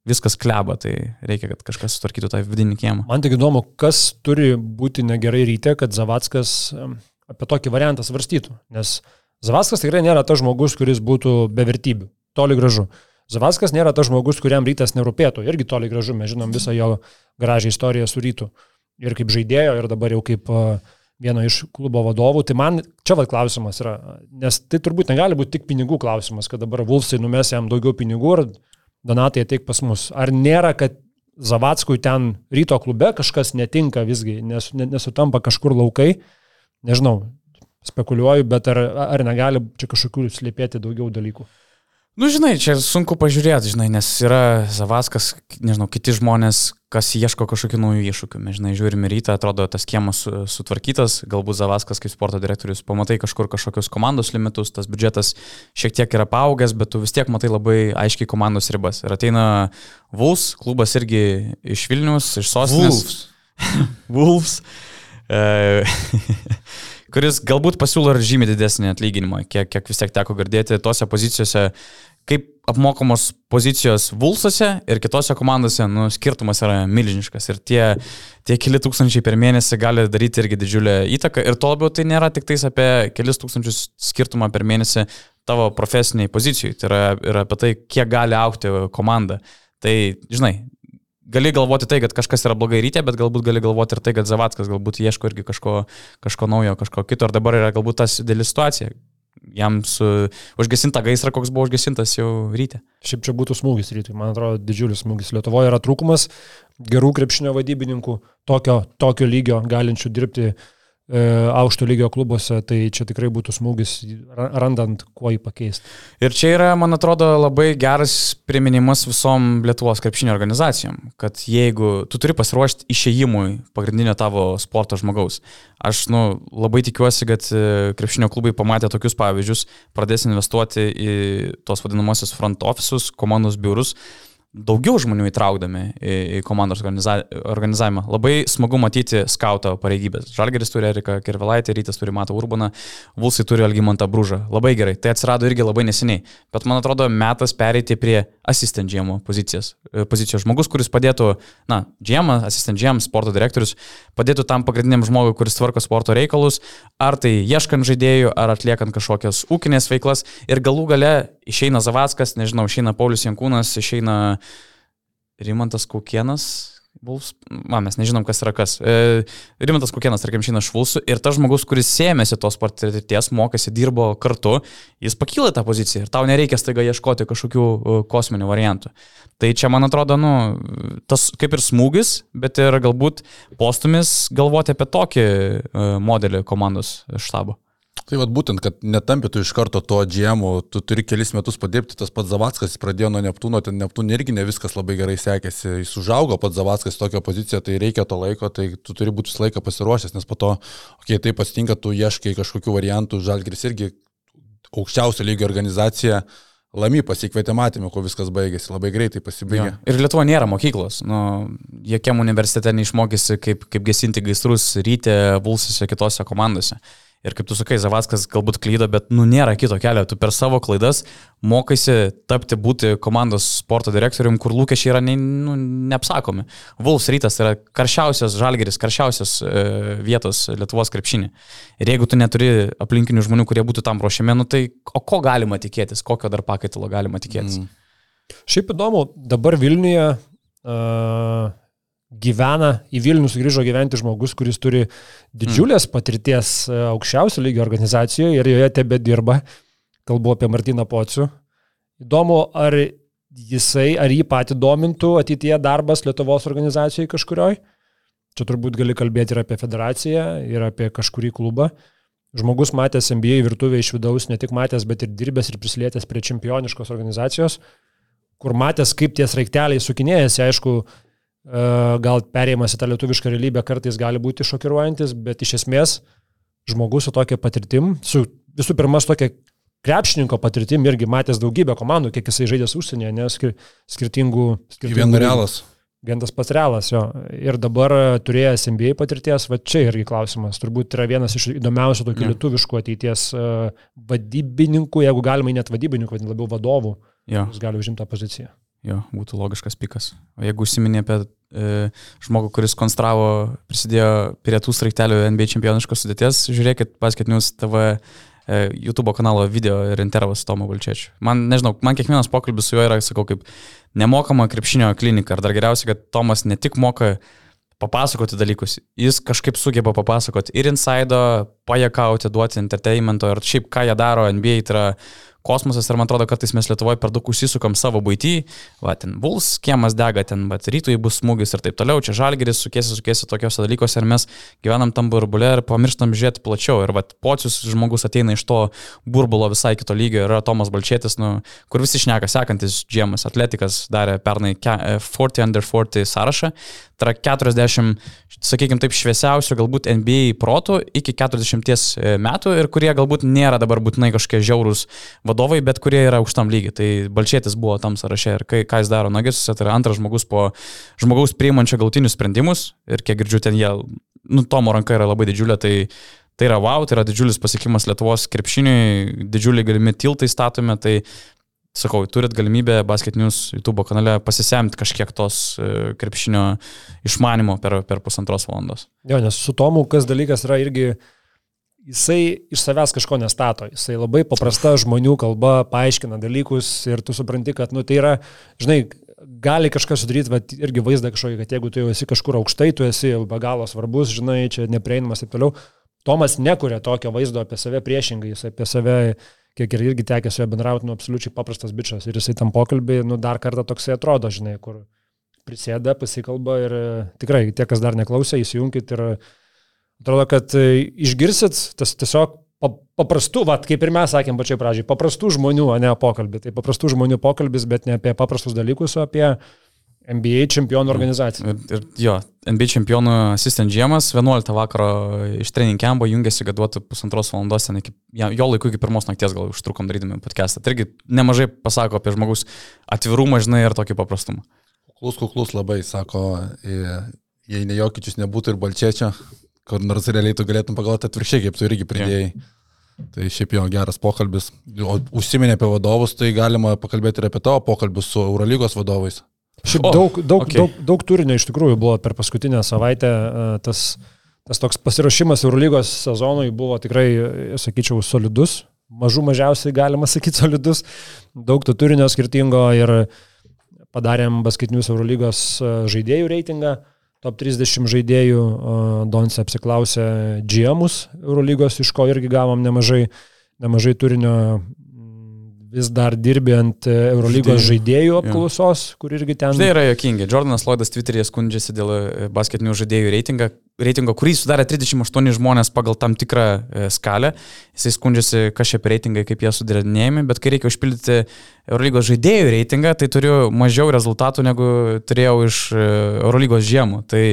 Speaker 3: viskas kleba, tai reikia, kad kažkas sutvarkytų tą vidinį kiemą.
Speaker 1: Man tik įdomu, kas turi būti negerai ryte, kad Zavackas apie tokį variantą svarstytų, nes Zavackas tikrai nėra tas žmogus, kuris būtų be vertybių, toli gražu. Zavaskas nėra tas žmogus, kuriam rytas nerūpėtų. Irgi toli gražu, mes žinom visą jo gražią istoriją su rytu. Ir kaip žaidėjo, ir dabar jau kaip vieno iš klubo vadovų. Tai man čia vad klausimas yra, nes tai turbūt negali būti tik pinigų klausimas, kad dabar Vulfsai numes jam daugiau pinigų ir Donatai ateik pas mus. Ar nėra, kad Zavatskui ten ryto klube kažkas netinka visgi, nes, nesutampa kažkur laukai? Nežinau, spekuliuoju, bet ar, ar negali čia kažkokių slėpėti daugiau dalykų?
Speaker 3: Nu, žinai, čia sunku pažiūrėti, žinai, nes yra Zavaskas, nežinau, kiti žmonės, kas ieško kažkokių naujų iššūkių. Mes, žinai, žiūrime rytą, atrodo, tas kiemas sutvarkytas, galbūt Zavaskas kaip sporto direktorius pamatai kažkur kažkokius komandos limitus, tas biudžetas šiek tiek yra paaugęs, bet tu vis tiek matai labai aiškiai komandos ribas. Ir ateina Vulfs, klubas irgi iš Vilnius, iš sostinės. Vulfs. Vulfs. E, kuris galbūt pasiūlo ir žymiai didesnį atlyginimą, kiek, kiek vis tiek teko girdėti tose pozicijose, kaip apmokamos pozicijos Vulsose ir kitose komandose, nu, skirtumas yra milžiniškas ir tie, tie keli tūkstančiai per mėnesį gali daryti irgi didžiulę įtaką ir to labiau tai nėra tik tais apie kelis tūkstančius skirtumą per mėnesį tavo profesiniai pozicijai, tai yra ir apie tai, kiek gali aukti komanda. Tai, žinai, gali galvoti tai, kad kažkas yra blogai ryte, bet galbūt gali galvoti ir tai, kad Zavatskas galbūt ieško irgi kažko, kažko naujo, kažko kito, ir dabar yra galbūt tas dėlį situacija. Jam su užgesinta gaisra, koks buvo užgesintas jau ryte.
Speaker 1: Šiaip čia būtų smūgis rytui, man atrodo, didžiulis smūgis. Lietuvoje yra trūkumas gerų krepšinio vadybininkų, tokio, tokio lygio galinčių dirbti E, aukšto lygio klubuose, tai čia tikrai būtų smūgis randant, kuo jį pakeisti.
Speaker 3: Ir čia yra, man atrodo, labai geras priminimas visom Lietuvos krepšinio organizacijom, kad jeigu tu turi pasiruošti išėjimui pagrindinio tavo sporto žmogaus, aš nu, labai tikiuosi, kad e, krepšinio klubai pamatė tokius pavyzdžius, pradės investuoti į tos vadinamosius front office'us, komandos biurus, daugiau žmonių įtraukdami į, į komandos organiza, organizavimą. Labai smagu matyti skauto pareigybės. Žalgeris turi Eriką Kirvelaitį, Rytas turi Matą Urbaną, Vulsai turi Algimantą Brūžą. Labai gerai. Tai atsirado irgi labai neseniai. Bet man atrodo, metas pereiti prie asistent džiemo pozicijos. E, pozicijos. Žmogus, kuris padėtų, na, džiemą, asistent džiem, sporto direktorius, padėtų tam pagrindiniam žmogui, kuris tvarko sporto reikalus, ar tai ieškant žaidėjų, ar atliekant kažkokias ūkinės veiklas. Ir galų gale išeina Zavackas, nežinau, išeina Paulius Jankūnas, išeina Rimantas Kaukienas, Vulfs, man mes nežinom, kas yra kas. E, Rimantas Kokienas, tarkim, šiandien švulsų ir tas žmogus, kuris sėmėsi tos patirties, mokėsi, dirbo kartu, jis pakyla tą poziciją ir tau nereikia staiga ieškoti kažkokių uh, kosminių variantų. Tai čia, man atrodo, nu, tas kaip ir smūgis, bet ir galbūt postumis galvoti apie tokį uh, modelį komandos štabo.
Speaker 2: Tai vad būtent, kad netampėtų iš karto to džiemų, tu turi kelis metus padirbti, tas pats Zavackas, pradėjo nuo Neptūno, ten Neptūno irgi ne viskas labai gerai sekėsi, jis užaugo pats Zavackas tokią poziciją, tai reikia to laiko, tai tu turi būti visą laiką pasiruošęs, nes po to, kai okay, tai pasitinka, tu ieškai kažkokių variantų, Žalgris irgi aukščiausio lygio organizacija, Lamy pasikvietė matymą, kuo viskas baigėsi, labai greitai pasibaigė. Jo.
Speaker 3: Ir Lietuvo nėra mokyklos, nu, jokiam universitete neišmokysi, kaip, kaip gesinti gaisrus ryte, bulsise, kitose komandose. Ir kaip tu sakai, Zavaskas galbūt klydo, bet nu nėra kito kelio. Tu per savo klaidas mokaisi tapti būti komandos sporto direktorium, kur lūkesčiai yra ne, nu, neapsakomi. Vulfs rytas yra karščiausias žalgeris, karščiausias e, vietos Lietuvos krepšinį. Ir jeigu tu neturi aplinkinių žmonių, kurie būtų tam ruošiami, nu tai o ko galima tikėtis, kokio dar pakaitalo galima tikėtis? Mm.
Speaker 1: Šiaip įdomu, dabar Vilniuje uh, gyvena, į Vilnius grįžo gyventi žmogus, kuris turi didžiulės mm. patirties e, aukščiausio lygio organizacijoje ir joje tebe dirba. Kalbu apie Martiną Pocių. Įdomu, ar jisai, ar jį patį domintų ateityje darbas Lietuvos organizacijoje kažkurioj. Čia turbūt gali kalbėti ir apie federaciją, ir apie kažkurį klubą. Žmogus matęs NBA virtuvę iš vidaus, ne tik matęs, bet ir dirbęs ir prisilietęs prie čempioniškos organizacijos, kur matęs, kaip tie sraikteliai sukinėjasi, aišku, gal perėjimas į tą lietuvišką realybę kartais gali būti šokiruojantis, bet iš esmės žmogus su tokia patirtim, su visų pirma, su tokia krepšininko patirtim irgi matęs daugybę komandų, kiek jisai žaidęs užsienyje, nes skir skirtingų... skirtingų
Speaker 2: Vien realas.
Speaker 1: Vien tas pats realas, jo. Ir dabar turėjęs NBA patirties, va čia irgi klausimas. Turbūt yra vienas iš įdomiausių tokių ja. lietuviškų ateities uh, vadybininkų, jeigu galima net vadybininkų, labiau vadovų, ja. kuris gali užimti tą poziciją.
Speaker 3: Jo, būtų logiškas pikas. O jeigu užsiminė apie e, žmogų, kuris konstravo, prisidėjo prie tų sraigtelių NBA čempioniškos sudėties, žiūrėkit Basket News TV e, YouTube kanalo video ir intervas Tomo Valčiečiu. Man, nežinau, man kiekvienas pokalbis su juo yra, sakau, kaip nemokama krepšinio klinika. Ir dar geriausia, kad Tomas ne tik moka papasakoti dalykus, jis kažkaip sugeba papasakoti ir insaido, pajakauti, duoti entertainmento ir šiaip ką jie daro NBA, tai yra kosmosas ir man atrodo, kartais mes Lietuvoje per daug užsisukam savo būtį, va, ten buls, kiemas dega, ten, bet rytui bus smūgis ir taip toliau, čia žalgeris sukėsi, sukėsi tokiuose dalykuose ir mes gyvenam tam burbulė ir pamirštam žiūrėti plačiau. Ir va, pocius žmogus ateina iš to burbulo visai kito lygio, yra Tomas Balčėtis, nu, kur visi šneka sekantis džiemas, atletikas darė pernai 40 under 40 sąrašą, tai yra 40, sakykime taip, šviesiausių galbūt NBA protų iki 40 e, metų ir kurie galbūt nėra dabar būtinai kažkokie žiaurūs vadovai, bet kurie yra aukštam lygiai. Tai Balčėtis buvo tam sąraše ir kai, ką jis daro Nagisuose, tai yra antras žmogus po žmogaus priimančio galtinius sprendimus ir kiek girdžiu, ten jie, nu, Tomo ranka yra labai didžiulė, tai Tai yra wow, tai yra didžiulis pasiekimas Lietuvos krepšiniui, didžiuliai galimi tiltai statomi, tai sakau, turit galimybę Basket News YouTube kanale pasisemti kažkiek tos e, krepšinio išmanimo per, per pusantros valandos.
Speaker 1: Jo, nes su Tomu kas dalykas yra irgi uh, jisai iš savęs kažko nestato, jisai labai paprasta žmonių kalba paaiškina dalykus ir tu supranti, kad, nu, tai yra, žinai, gali kažkas sudaryti, bet irgi vaizdą kažkokį, kad jeigu tu jau esi kažkur aukštai, tu esi be galo svarbus, žinai, čia neprieinamas ir toliau. Tomas nekuria tokio vaizdo apie save priešingai, jis apie save, kiek ir irgi tekė su juo bendrauti, nu, absoliučiai paprastas bičias. Ir jisai tam pokalbį, nu, dar kartą toksai atrodo, žinai, kur prisėda, pasikalba ir tikrai, tie, kas dar neklausė, įsijunkit ir Atrodo, kad e, išgirsit tas tiesiog paprastų, va, kaip ir mes sakėm pačiai pradžiai, paprastų žmonių, o ne pokalbį. Tai paprastų žmonių pokalbis, bet ne apie paprastus dalykus, o apie NBA čempionų organizaciją.
Speaker 3: Ir, ir jo, NBA čempionų asistent Džiemas 11 vakaro iš trening campo jungiasi, kad duotų pusantros valandos, ten iki, jo laiku iki pirmos nakties gal užtrukom darydami podcastą. Tai irgi nemažai pasako apie žmogus atvirumą, žinai, ir tokį paprastumą.
Speaker 2: Kuklus, kuklus labai, sako, jei ne jokičius nebūtų ir balčiečio, kur nors realiai tu galėtum pagalvoti atvirkščiai, kaip tu irgi pridėjai. Ja. Tai šiaip jo geras pokalbis. O užsiminė apie vadovus, tai galima pakalbėti ir apie tavo pokalbius su Eurolygos vadovais.
Speaker 1: Šiaip o, daug, daug, okay. daug, daug turinio iš tikrųjų buvo per paskutinę savaitę. E, tas, tas toks pasiruošimas Eurolygos sezonui buvo tikrai, sakyčiau, solidus. Mažų mažiausiai galima sakyti solidus. Daug to turinio skirtingo ir padarėm basketinius Eurolygos e, žaidėjų reitingą top 30 žaidėjų, Donce apsiklausė GMus Eurolygos, iš ko irgi gavom nemažai, nemažai turinio vis dar dirbi ant e, Eurolygos žaidėjų apklausos, ja. kur irgi ten.
Speaker 3: Tai yra jokingi. Jordanas Lloydas Twitter'e skundžiasi dėl e, basketinių žaidėjų reitingą, reitingo, kurį sudarė 38 žmonės pagal tam tikrą e, skalę. Jisai skundžiasi, kas per reitingai, kaip jie sudėrinėjami, bet kai reikia užpildyti Eurolygos žaidėjų reitingą, tai turiu mažiau rezultatų negu turėjau iš Eurolygos žiemų. Tai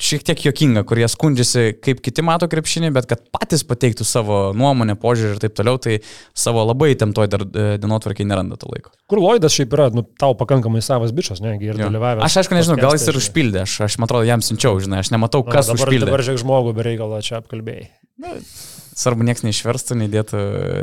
Speaker 3: šiek tiek jokinga, kur jie skundžiasi, kaip kiti mato krepšinį, bet kad patys pateiktų savo nuomonę, požiūrį ir taip toliau, tai savo labai įtemptoj dar e, dienotvarkiai neranda to laiko.
Speaker 1: Kur Lloydas šiaip yra, nu, tau pakankamai savas bičias, ne, ir dalyvavęs.
Speaker 3: Aš aišku nežinau, gal jis ir užpildė, aš, aš man atrodo, jam siunčiau, žinai, aš nematau, kas Na, dabar, užpildė.
Speaker 1: Dabar žiūrėk žmogų be reikalo čia apkalbėjai. Na,
Speaker 3: Svarbu, niekas neišverstų, neįdėtų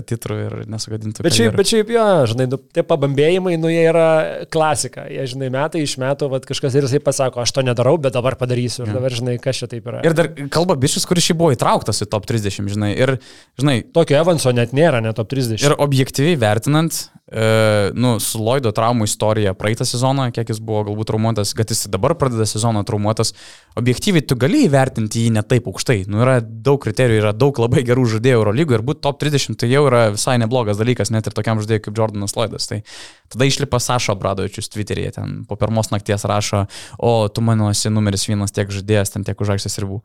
Speaker 3: titrų ir nesugadintų.
Speaker 1: Bet šiaip, bet šiaip, jo, žinai, nu, tie pabambėjimai, nu, jie yra klasika. Jie, žinai, metai iš metų, vat, kažkas ir jisai pasako, aš to nedarau, bet dabar padarysiu. Ir ja. dabar, žinai, kas čia taip yra.
Speaker 3: Ir dar kalba bišis, kuris šį buvo įtrauktas į top 30, žinai. Ir, žinai,
Speaker 1: tokio Evanso net nėra, net top 30.
Speaker 3: Ir objektyviai vertinant, e, nu, su Lloydo traumų istorija praeitą sezoną, kiek jis buvo galbūt traumuotas, kad jis dabar pradeda sezoną traumuotas, objektyviai tu gali įvertinti jį ne taip aukštai. Nu, yra daug kriterijų, yra daug labai gerų žaidėjų Euro lygoje ir būti top 30 tai jau yra visai neblogas dalykas, net ir tokiam žaidėjui kaip Jordanas Lloydas. Tai tada išlipa Sašo Bradovičius Twitter'yje, ten po pirmos nakties rašo, o tu mano esi numeris vienas tiek žaidėjas, ten tiek už aikštės ribų.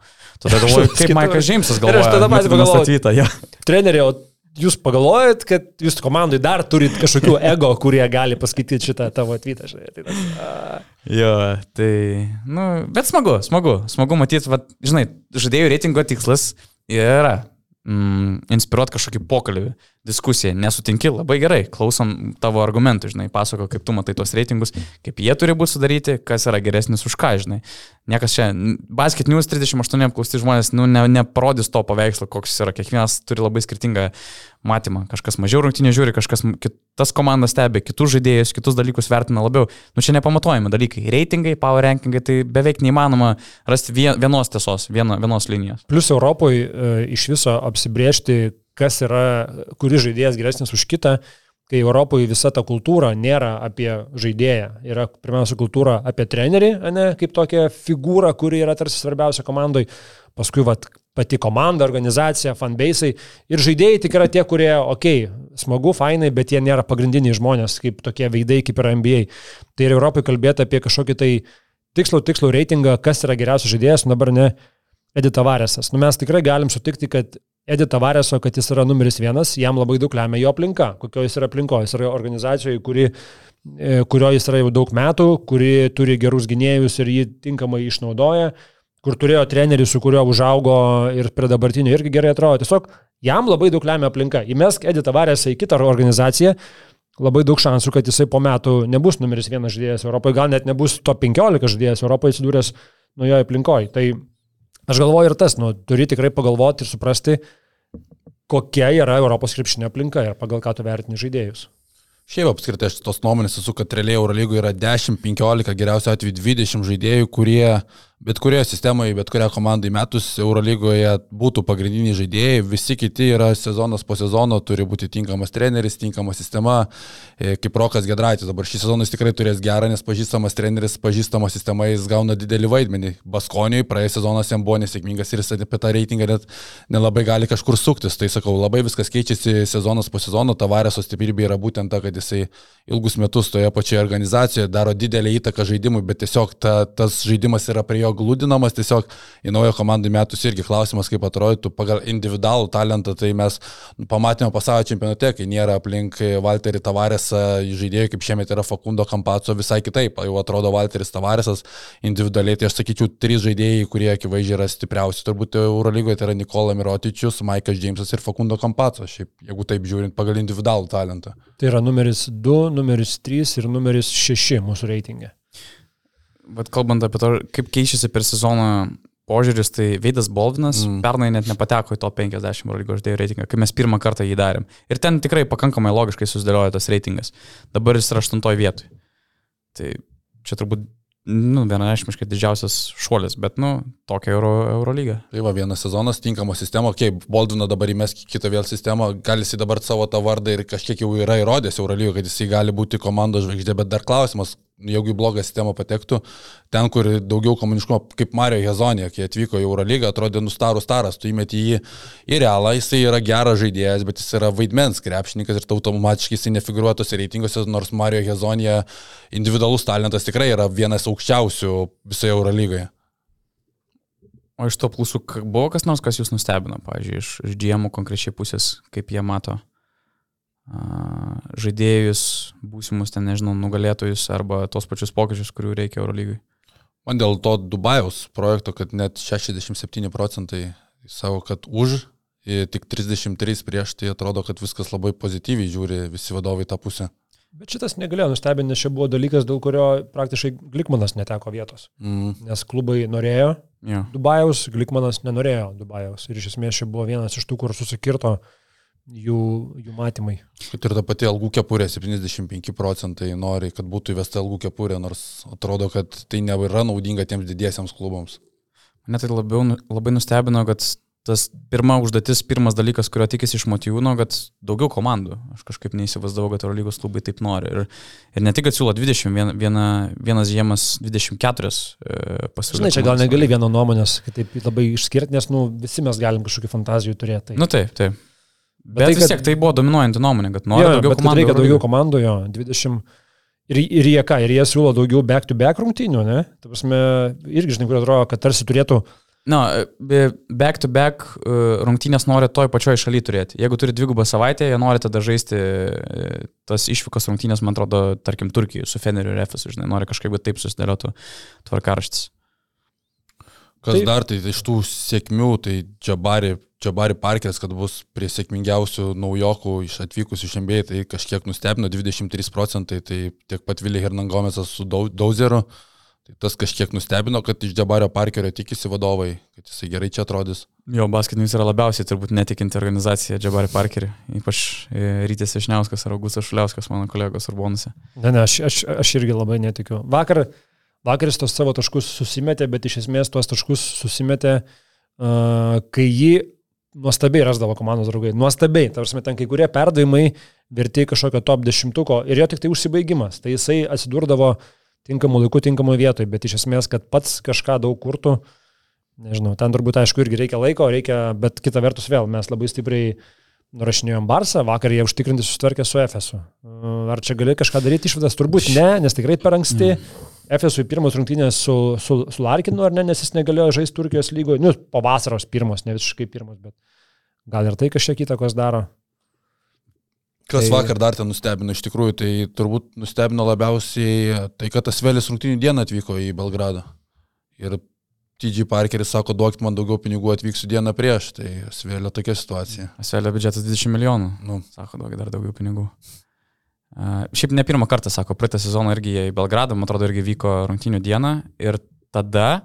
Speaker 3: Tada galvoju, kaip Maikas Džeimsas galvoja.
Speaker 1: Aš tada patys pagalvoju, ja. treneri, o jūs pagalvojat, kad jūs komandai dar turit kažkokių ego, kurie gali paskaityti šitą tavo atvytą. Tai tas,
Speaker 3: a... Jo, tai, nu, bet smagu, smagu, smagu matyti, va, žinai, žaidėjų reitingo tikslas yra mm, inspiruoti kažkokį pokalbį, diskusiją. Nesutinki, labai gerai, klausom tavo argumentų, žinai, pasako, kaip tu matai tos reitingus, kaip jie turi būti sudaryti, kas yra geresnis už ką, žinai. Niekas čia, Basket News 38 apklausti žmonės, nu, ne, neparodys to paveikslo, koks jis yra. Kiekvienas turi labai skirtingą matymą. Kažkas mažiau rungtynė žiūri, kažkas kitas komandas stebi, kitus žaidėjus, kitus dalykus vertina labiau. Nu, čia nepamatuojami dalykai. Reitingai, power rankingai, tai beveik neįmanoma rasti vienos tiesos, vieno, vienos linijos.
Speaker 1: Plus Europoje e, iš viso apsibriežti, kas yra, kuris žaidėjas geresnis už kitą, kai Europoje visa ta kultūra nėra apie žaidėją, yra pirmiausia kultūra apie trenerį, ne, kaip tokią figūrą, kuri yra tarsi svarbiausia komandai, paskui vat, pati komanda, organizacija, fanbaseai ir žaidėjai tik yra tie, kurie, okei, okay, smagu, fainai, bet jie nėra pagrindiniai žmonės, kaip tokie veidai, kaip yra NBA. Tai ir Europai kalbėti apie kažkokį tai tikslų, tikslų reitingą, kas yra geriausias žaidėjas, nu dabar ne Edita Varesas. Nu mes tikrai galim sutikti, kad Edita Vareso, kad jis yra numeris vienas, jam labai daug lemia jo aplinka, kokio jis yra aplinko. Jis yra organizacijoje, kuri, e, kurio jis yra jau daug metų, kuri turi gerus gynėjus ir jį tinkamai išnaudoja, kur turėjo trenerį, su kuriuo užaugo ir prie dabartinio irgi gerai atrodo. Tiesiog jam labai daug lemia aplinka. Įmesk Edita Varesą į kitą organizaciją, labai daug šansų, kad jisai po metų nebus numeris vienas žaidėjas Europoje, gal net nebus top 15 žaidėjas Europoje atsidūręs naujoje aplinkoje. Tai Aš galvoju ir tas, nu, turi tikrai pagalvoti ir suprasti, kokia yra Europos krepšinio aplinka ir pagal ką tu vertini žaidėjus.
Speaker 2: Šiaip apskritai aš tos nuomonės esu, kad realiai Eurolygoje yra 10-15, geriausiu atveju 20 žaidėjų, kurie bet kurioje sistemoje, bet kurią komandą įmetus Eurolygoje būtų pagrindiniai žaidėjai, visi kiti yra sezonas po sezono, turi būti tinkamas treneris, tinkama sistema, e, kaip Rokas Gedraitis. Dabar šį sezoną jis tikrai turės gerą, nes pažįstamas treneris, pažįstama sistema, jis gauna didelį vaidmenį. Baskonijai praėjęs sezonas jam buvo nesėkmingas ir jis apie tą reitingą net nelabai gali kažkur suktis. Tai sakau, labai viskas keičiasi sezonas po sezono, tavarėso stiprybė yra būtent ta, kad jisai ilgus metus toje pačioje organizacijoje daro didelį įtaką žaidimui, bet tiesiog ta, tas žaidimas yra prie jo glūdinamas, tiesiog į naują komandą metus irgi klausimas, kaip atrodytų pagal individualų talentą, tai mes pamatėme pasaulio čempionate, kai nėra aplink Walterį Tavarėsą žaidėjų, kaip šiemet yra Fakundo Kampaco, visai kitaip, jau atrodo Walteris Tavarėsas individualiai, tai aš sakyčiau, trys žaidėjai, kurie akivaizdžiai yra stipriausi, turbūt Eurolygoje tai yra Nikola Mirotičius, Maikas Džeimsas ir Fakundo Kampaco, šiaip, jeigu taip žiūrint pagal individualų talentą.
Speaker 1: Tai yra numeris 2, numeris 3 ir numeris 6 mūsų reitingė.
Speaker 3: Bet kalbant apie to, kaip keičiasi per sezoną požiūris, tai Veidas Bolvinas mm. pernai net nepateko į to 50 lygos žaidėjų reitingą, kai mes pirmą kartą jį darėm. Ir ten tikrai pakankamai logiškai susidėliojo tas reitingas. Dabar jis yra 8 vietoj. Tai čia turbūt nu, vienareišmiškai didžiausias šuolis, bet, nu, tokia Euro, Euro lyga.
Speaker 2: Tai va, vienas sezonas, tinkama sistema, kaip Boldvino dabar įmes kitą vėl sistemą, gali jis dabar savo tą vardą ir kažkiek jau yra įrodęs Euro lygo, kad jis gali būti komandos žvaigždė, bet dar klausimas, jeigu į blogą sistemą patektų, ten, kur daugiau komuniškumo, kaip Mario Hezonė, kai atvyko į Eurolygą, atrodė nustarų staras, tu įmeti jį į realą, jisai yra geras žaidėjas, bet jis yra vaidmens krepšininkas ir automatiškai jisai nefiguruotose reitinguose, nors Mario Hezonė individualus talentas tikrai yra vienas aukščiausių visoje Eurolygoje.
Speaker 3: O iš to plusų buvo kas nors, kas jūs nustebino, pavyzdžiui, iš, iš GM konkrečiai pusės, kaip jie mato žaidėjus, būsimus ten, nežinau, nugalėtojus arba tos pačius pokyčius, kurių reikia Eurolygai.
Speaker 2: Man dėl to Dubajaus projekto, kad net 67 procentai savo, kad už, tik 33 prieš, tai atrodo, kad viskas labai pozityviai žiūri visi vadovai tą pusę.
Speaker 1: Bet šitas negalėjo nustebinti, nes čia buvo dalykas, dėl kurio praktiškai Glikmanas neteko vietos. Mm. Nes klubai norėjo yeah. Dubajaus, Glikmanas nenorėjo Dubajaus. Ir iš esmės čia buvo vienas iš tų, kur susikirto uh, jų, jų matymai.
Speaker 2: Kad ir ta pati algų kepurė, 75 procentai nori, kad būtų įvesta algų kepurė, nors atrodo, kad tai nėra naudinga tiems didiesiams klubams.
Speaker 3: Mane tai labiau, labai nustebino, kad tas pirma užduotis, pirmas dalykas, kurio tikisi iš Matijūno, kad daugiau komandų. Aš kažkaip neįsivaizdavau, kad Eurolygos klubai taip nori. Ir, ir ne tik, kad siūlo 20, viena, viena, vienas žiemas 24 e, pasiūlymų.
Speaker 1: Žinai, čia gal negali vieno nuomonės, kad taip labai išskirti, nes nu, visi mes galim kažkokių fantazijų turėti.
Speaker 3: Tai. Nu taip, taip. Bet, bet tai, vis tiek tai buvo dominuojanti nuomonė, kad nori jo, daugiau komandų.
Speaker 1: Reikia daugiau komandų, jo, 20. Ir, ir jie ką, ir jie siūlo daugiau back-to-back -back rungtynių, ne? Tai prasme, irgi, žinai, kur atrodo, kad tarsi turėtų
Speaker 3: Na, back to back e, rungtynės nori toj pačioj šaly turėti. Jeigu turi dvigubą savaitę, jie nori tada žaisti e, tas išvykos rungtynės, man atrodo, tarkim, Turkijai su Feneriu ir Efesu, žinai, nori kažkaip taip susidėliotų tvarkaraštis.
Speaker 2: Kas taip. dar, tai iš tų sėkmių, tai Džabari, Džabari Parkeris, kad bus prie sėkmingiausių naujokų iš atvykusių iš MBA, tai kažkiek nustebino 23 procentai, tai tiek pat Vili Hernangomėsas su Dauzeru. Dau Tai tas kažkiek nustebino, kad iš Džabario Parkerio tikisi vadovai, kad jisai gerai čia atrodys.
Speaker 3: Jo, basketinis yra labiausiai turbūt netikinti organizacija Džabario Parkerį, ypač e, Rytis Višniauskas ar Augustas Šuliauskas, mano kolegos Urbonose.
Speaker 1: Ne, ne, aš, aš, aš irgi labai netikiu. Vakar, vakaris tos savo taškus susimetė, bet iš esmės tuos taškus susimetė, uh, kai jį nuostabiai rasdavo komandos draugai. Nuostabiai, tarsi ten kai kurie perdavimai verti kažkokio top dešimtuko ir jo tik tai užsibaigimas. Tai jisai atsidurdavo tinkamu laiku, tinkamu vietoj, bet iš esmės, kad pats kažką daug kurtų, nežinau, ten turbūt aišku irgi reikia laiko, reikia, bet kita vertus vėl mes labai stipriai nurašinėjom Barsą, vakar jie užtikrinti susitvarkė su Efesu. Ar čia gali kažką daryti išvadas? Turbūt ne, nes tikrai per anksti. Mm. Efesui pirmos rungtynės su, su, su Larkinu, ar ne, nes jis negalėjo žaisti Turkijos lygoje, nu, po vasaros pirmos, ne visiškai pirmos, bet gal ir tai kažkiek įtakos daro.
Speaker 2: Kas tai... vakar dar ten nustebino iš tikrųjų, tai turbūt nustebino labiausiai tai, kad Asvelis rungtinių dieną atvyko į Belgradą. Ir TG Parkeris sako, duokit man daugiau pinigų, atvyksiu dieną prieš. Tai Asvelio tokia situacija.
Speaker 3: Asvelio biudžetas 20 milijonų. Nu. Sako, duokit dar daugiau pinigų. Šiaip ne pirmą kartą, sako, praeitą sezoną irgi į Belgradą, man atrodo, irgi vyko rungtinių dieną. Ir tada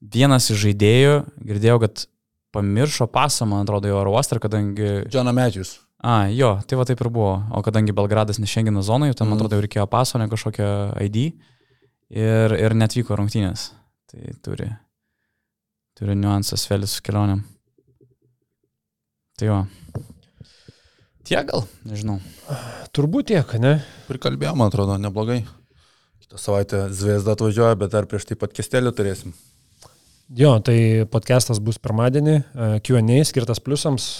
Speaker 3: vienas iš žaidėjų, girdėjau, kad pamiršo pasą, man atrodo, į oro uostą, kadangi...
Speaker 2: Johną Medžius.
Speaker 3: A, jo, tai va taip ir buvo. O kadangi Belgradas ne Šengino zonoje, ten, man mhm. atrodo, jau reikėjo paso, ne kažkokio ID ir, ir netvyko rungtynės. Tai turi, turi niuansas vėlis su kelioniam. Tai jo. Tiek gal, nežinau.
Speaker 1: Turbūt tiek, ne?
Speaker 2: Prikalbėjom, man atrodo, neblogai. Kitą savaitę Zviesda atvažiuoja, bet dar prieš tai pat kestelį turėsim.
Speaker 1: Jo, tai podcastas bus pirmadienį, Q&A skirtas pliusams.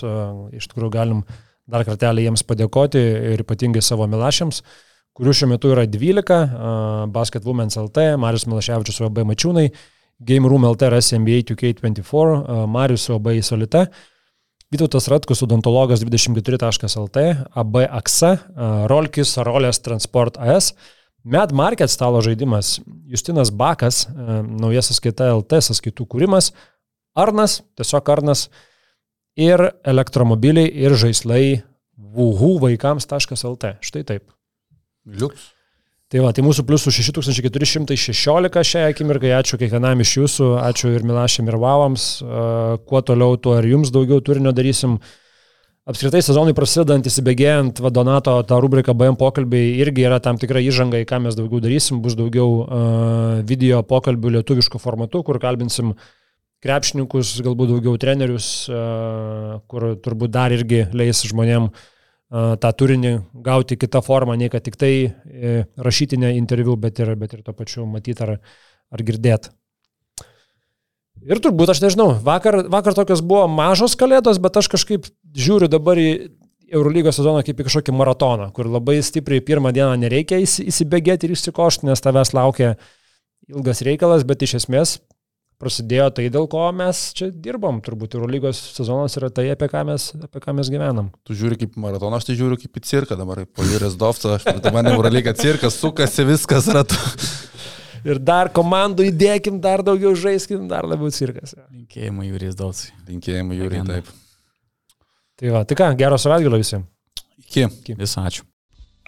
Speaker 1: Iš tikrųjų galim uh, dar kartelį jiems padėkoti ir ypatingai savo milašiams, kurių šiuo metu yra 12, uh, Basket Women's LT, Marius Milaševičius UAB Mačiūnai, Game Room LT RS NBA 2K24, uh, Marius UAB Solita, Vytautas Ratkus, odontologas 24.lt, AB AXA, Rolkis, Rolės Transport AS, Mad Market stalo žaidimas, Justinas Bakas, naujas sąskaita LT, sąskaitų kūrimas, Arnas, tiesiog Arnas, ir elektromobiliai ir žaislai vuhu vaikams.lt. Štai taip.
Speaker 2: Liuks.
Speaker 1: Tai va, tai mūsų pliusų 6416 šią akimirką, ačiū kiekvienam iš jūsų, ačiū ir Milašiam ir Vavams, kuo toliau, tuo ir jums daugiau turinio darysim. Apskritai sezonui prasidedant, įsibėgėjant, Vadonato tą rubriką BM pokalbiai irgi yra tam tikra įžanga, į ką mes daugiau darysim, bus daugiau uh, video pokalbių lietuviškų formatų, kur kalbinsim uh, krepšininkus, galbūt daugiau trenerius, kur turbūt dar irgi leis žmonėm tą turinį gauti kitą formą, nei kad tik tai e, rašytinę interviu, bet ir, bet ir to pačiu matyti ar, ar girdėti. Ir turbūt, aš nežinau, vakar, vakar tokios buvo mažos kalėdos, bet aš kažkaip žiūriu dabar į Eurolygos sezoną kaip į kažkokį maratoną, kur labai stipriai pirmą dieną nereikia įsibėgėti ir išsikošti, nes tavęs laukia ilgas reikalas, bet iš esmės prasidėjo tai, dėl ko mes čia dirbam. Turbūt Eurolygos sezonas yra tai, apie ką mes, apie ką mes gyvenam.
Speaker 2: Tu žiūri kaip maratoną, aš tai žiūriu kaip į cirką dabar, po Jūrės Dovco, tai man Eurolyga cirkas, sukasi viskas ratu.
Speaker 1: Ir dar komandų įdėkim, dar daugiau žaiskim, dar labiau cirkas.
Speaker 3: Linkėjimai Jūrės Dovcai.
Speaker 2: Linkėjimai Jūrės, taip.
Speaker 1: Tai va, tai ką, gero savaitgalio visiems.
Speaker 2: Iki.
Speaker 3: Iki. Visą ačiū.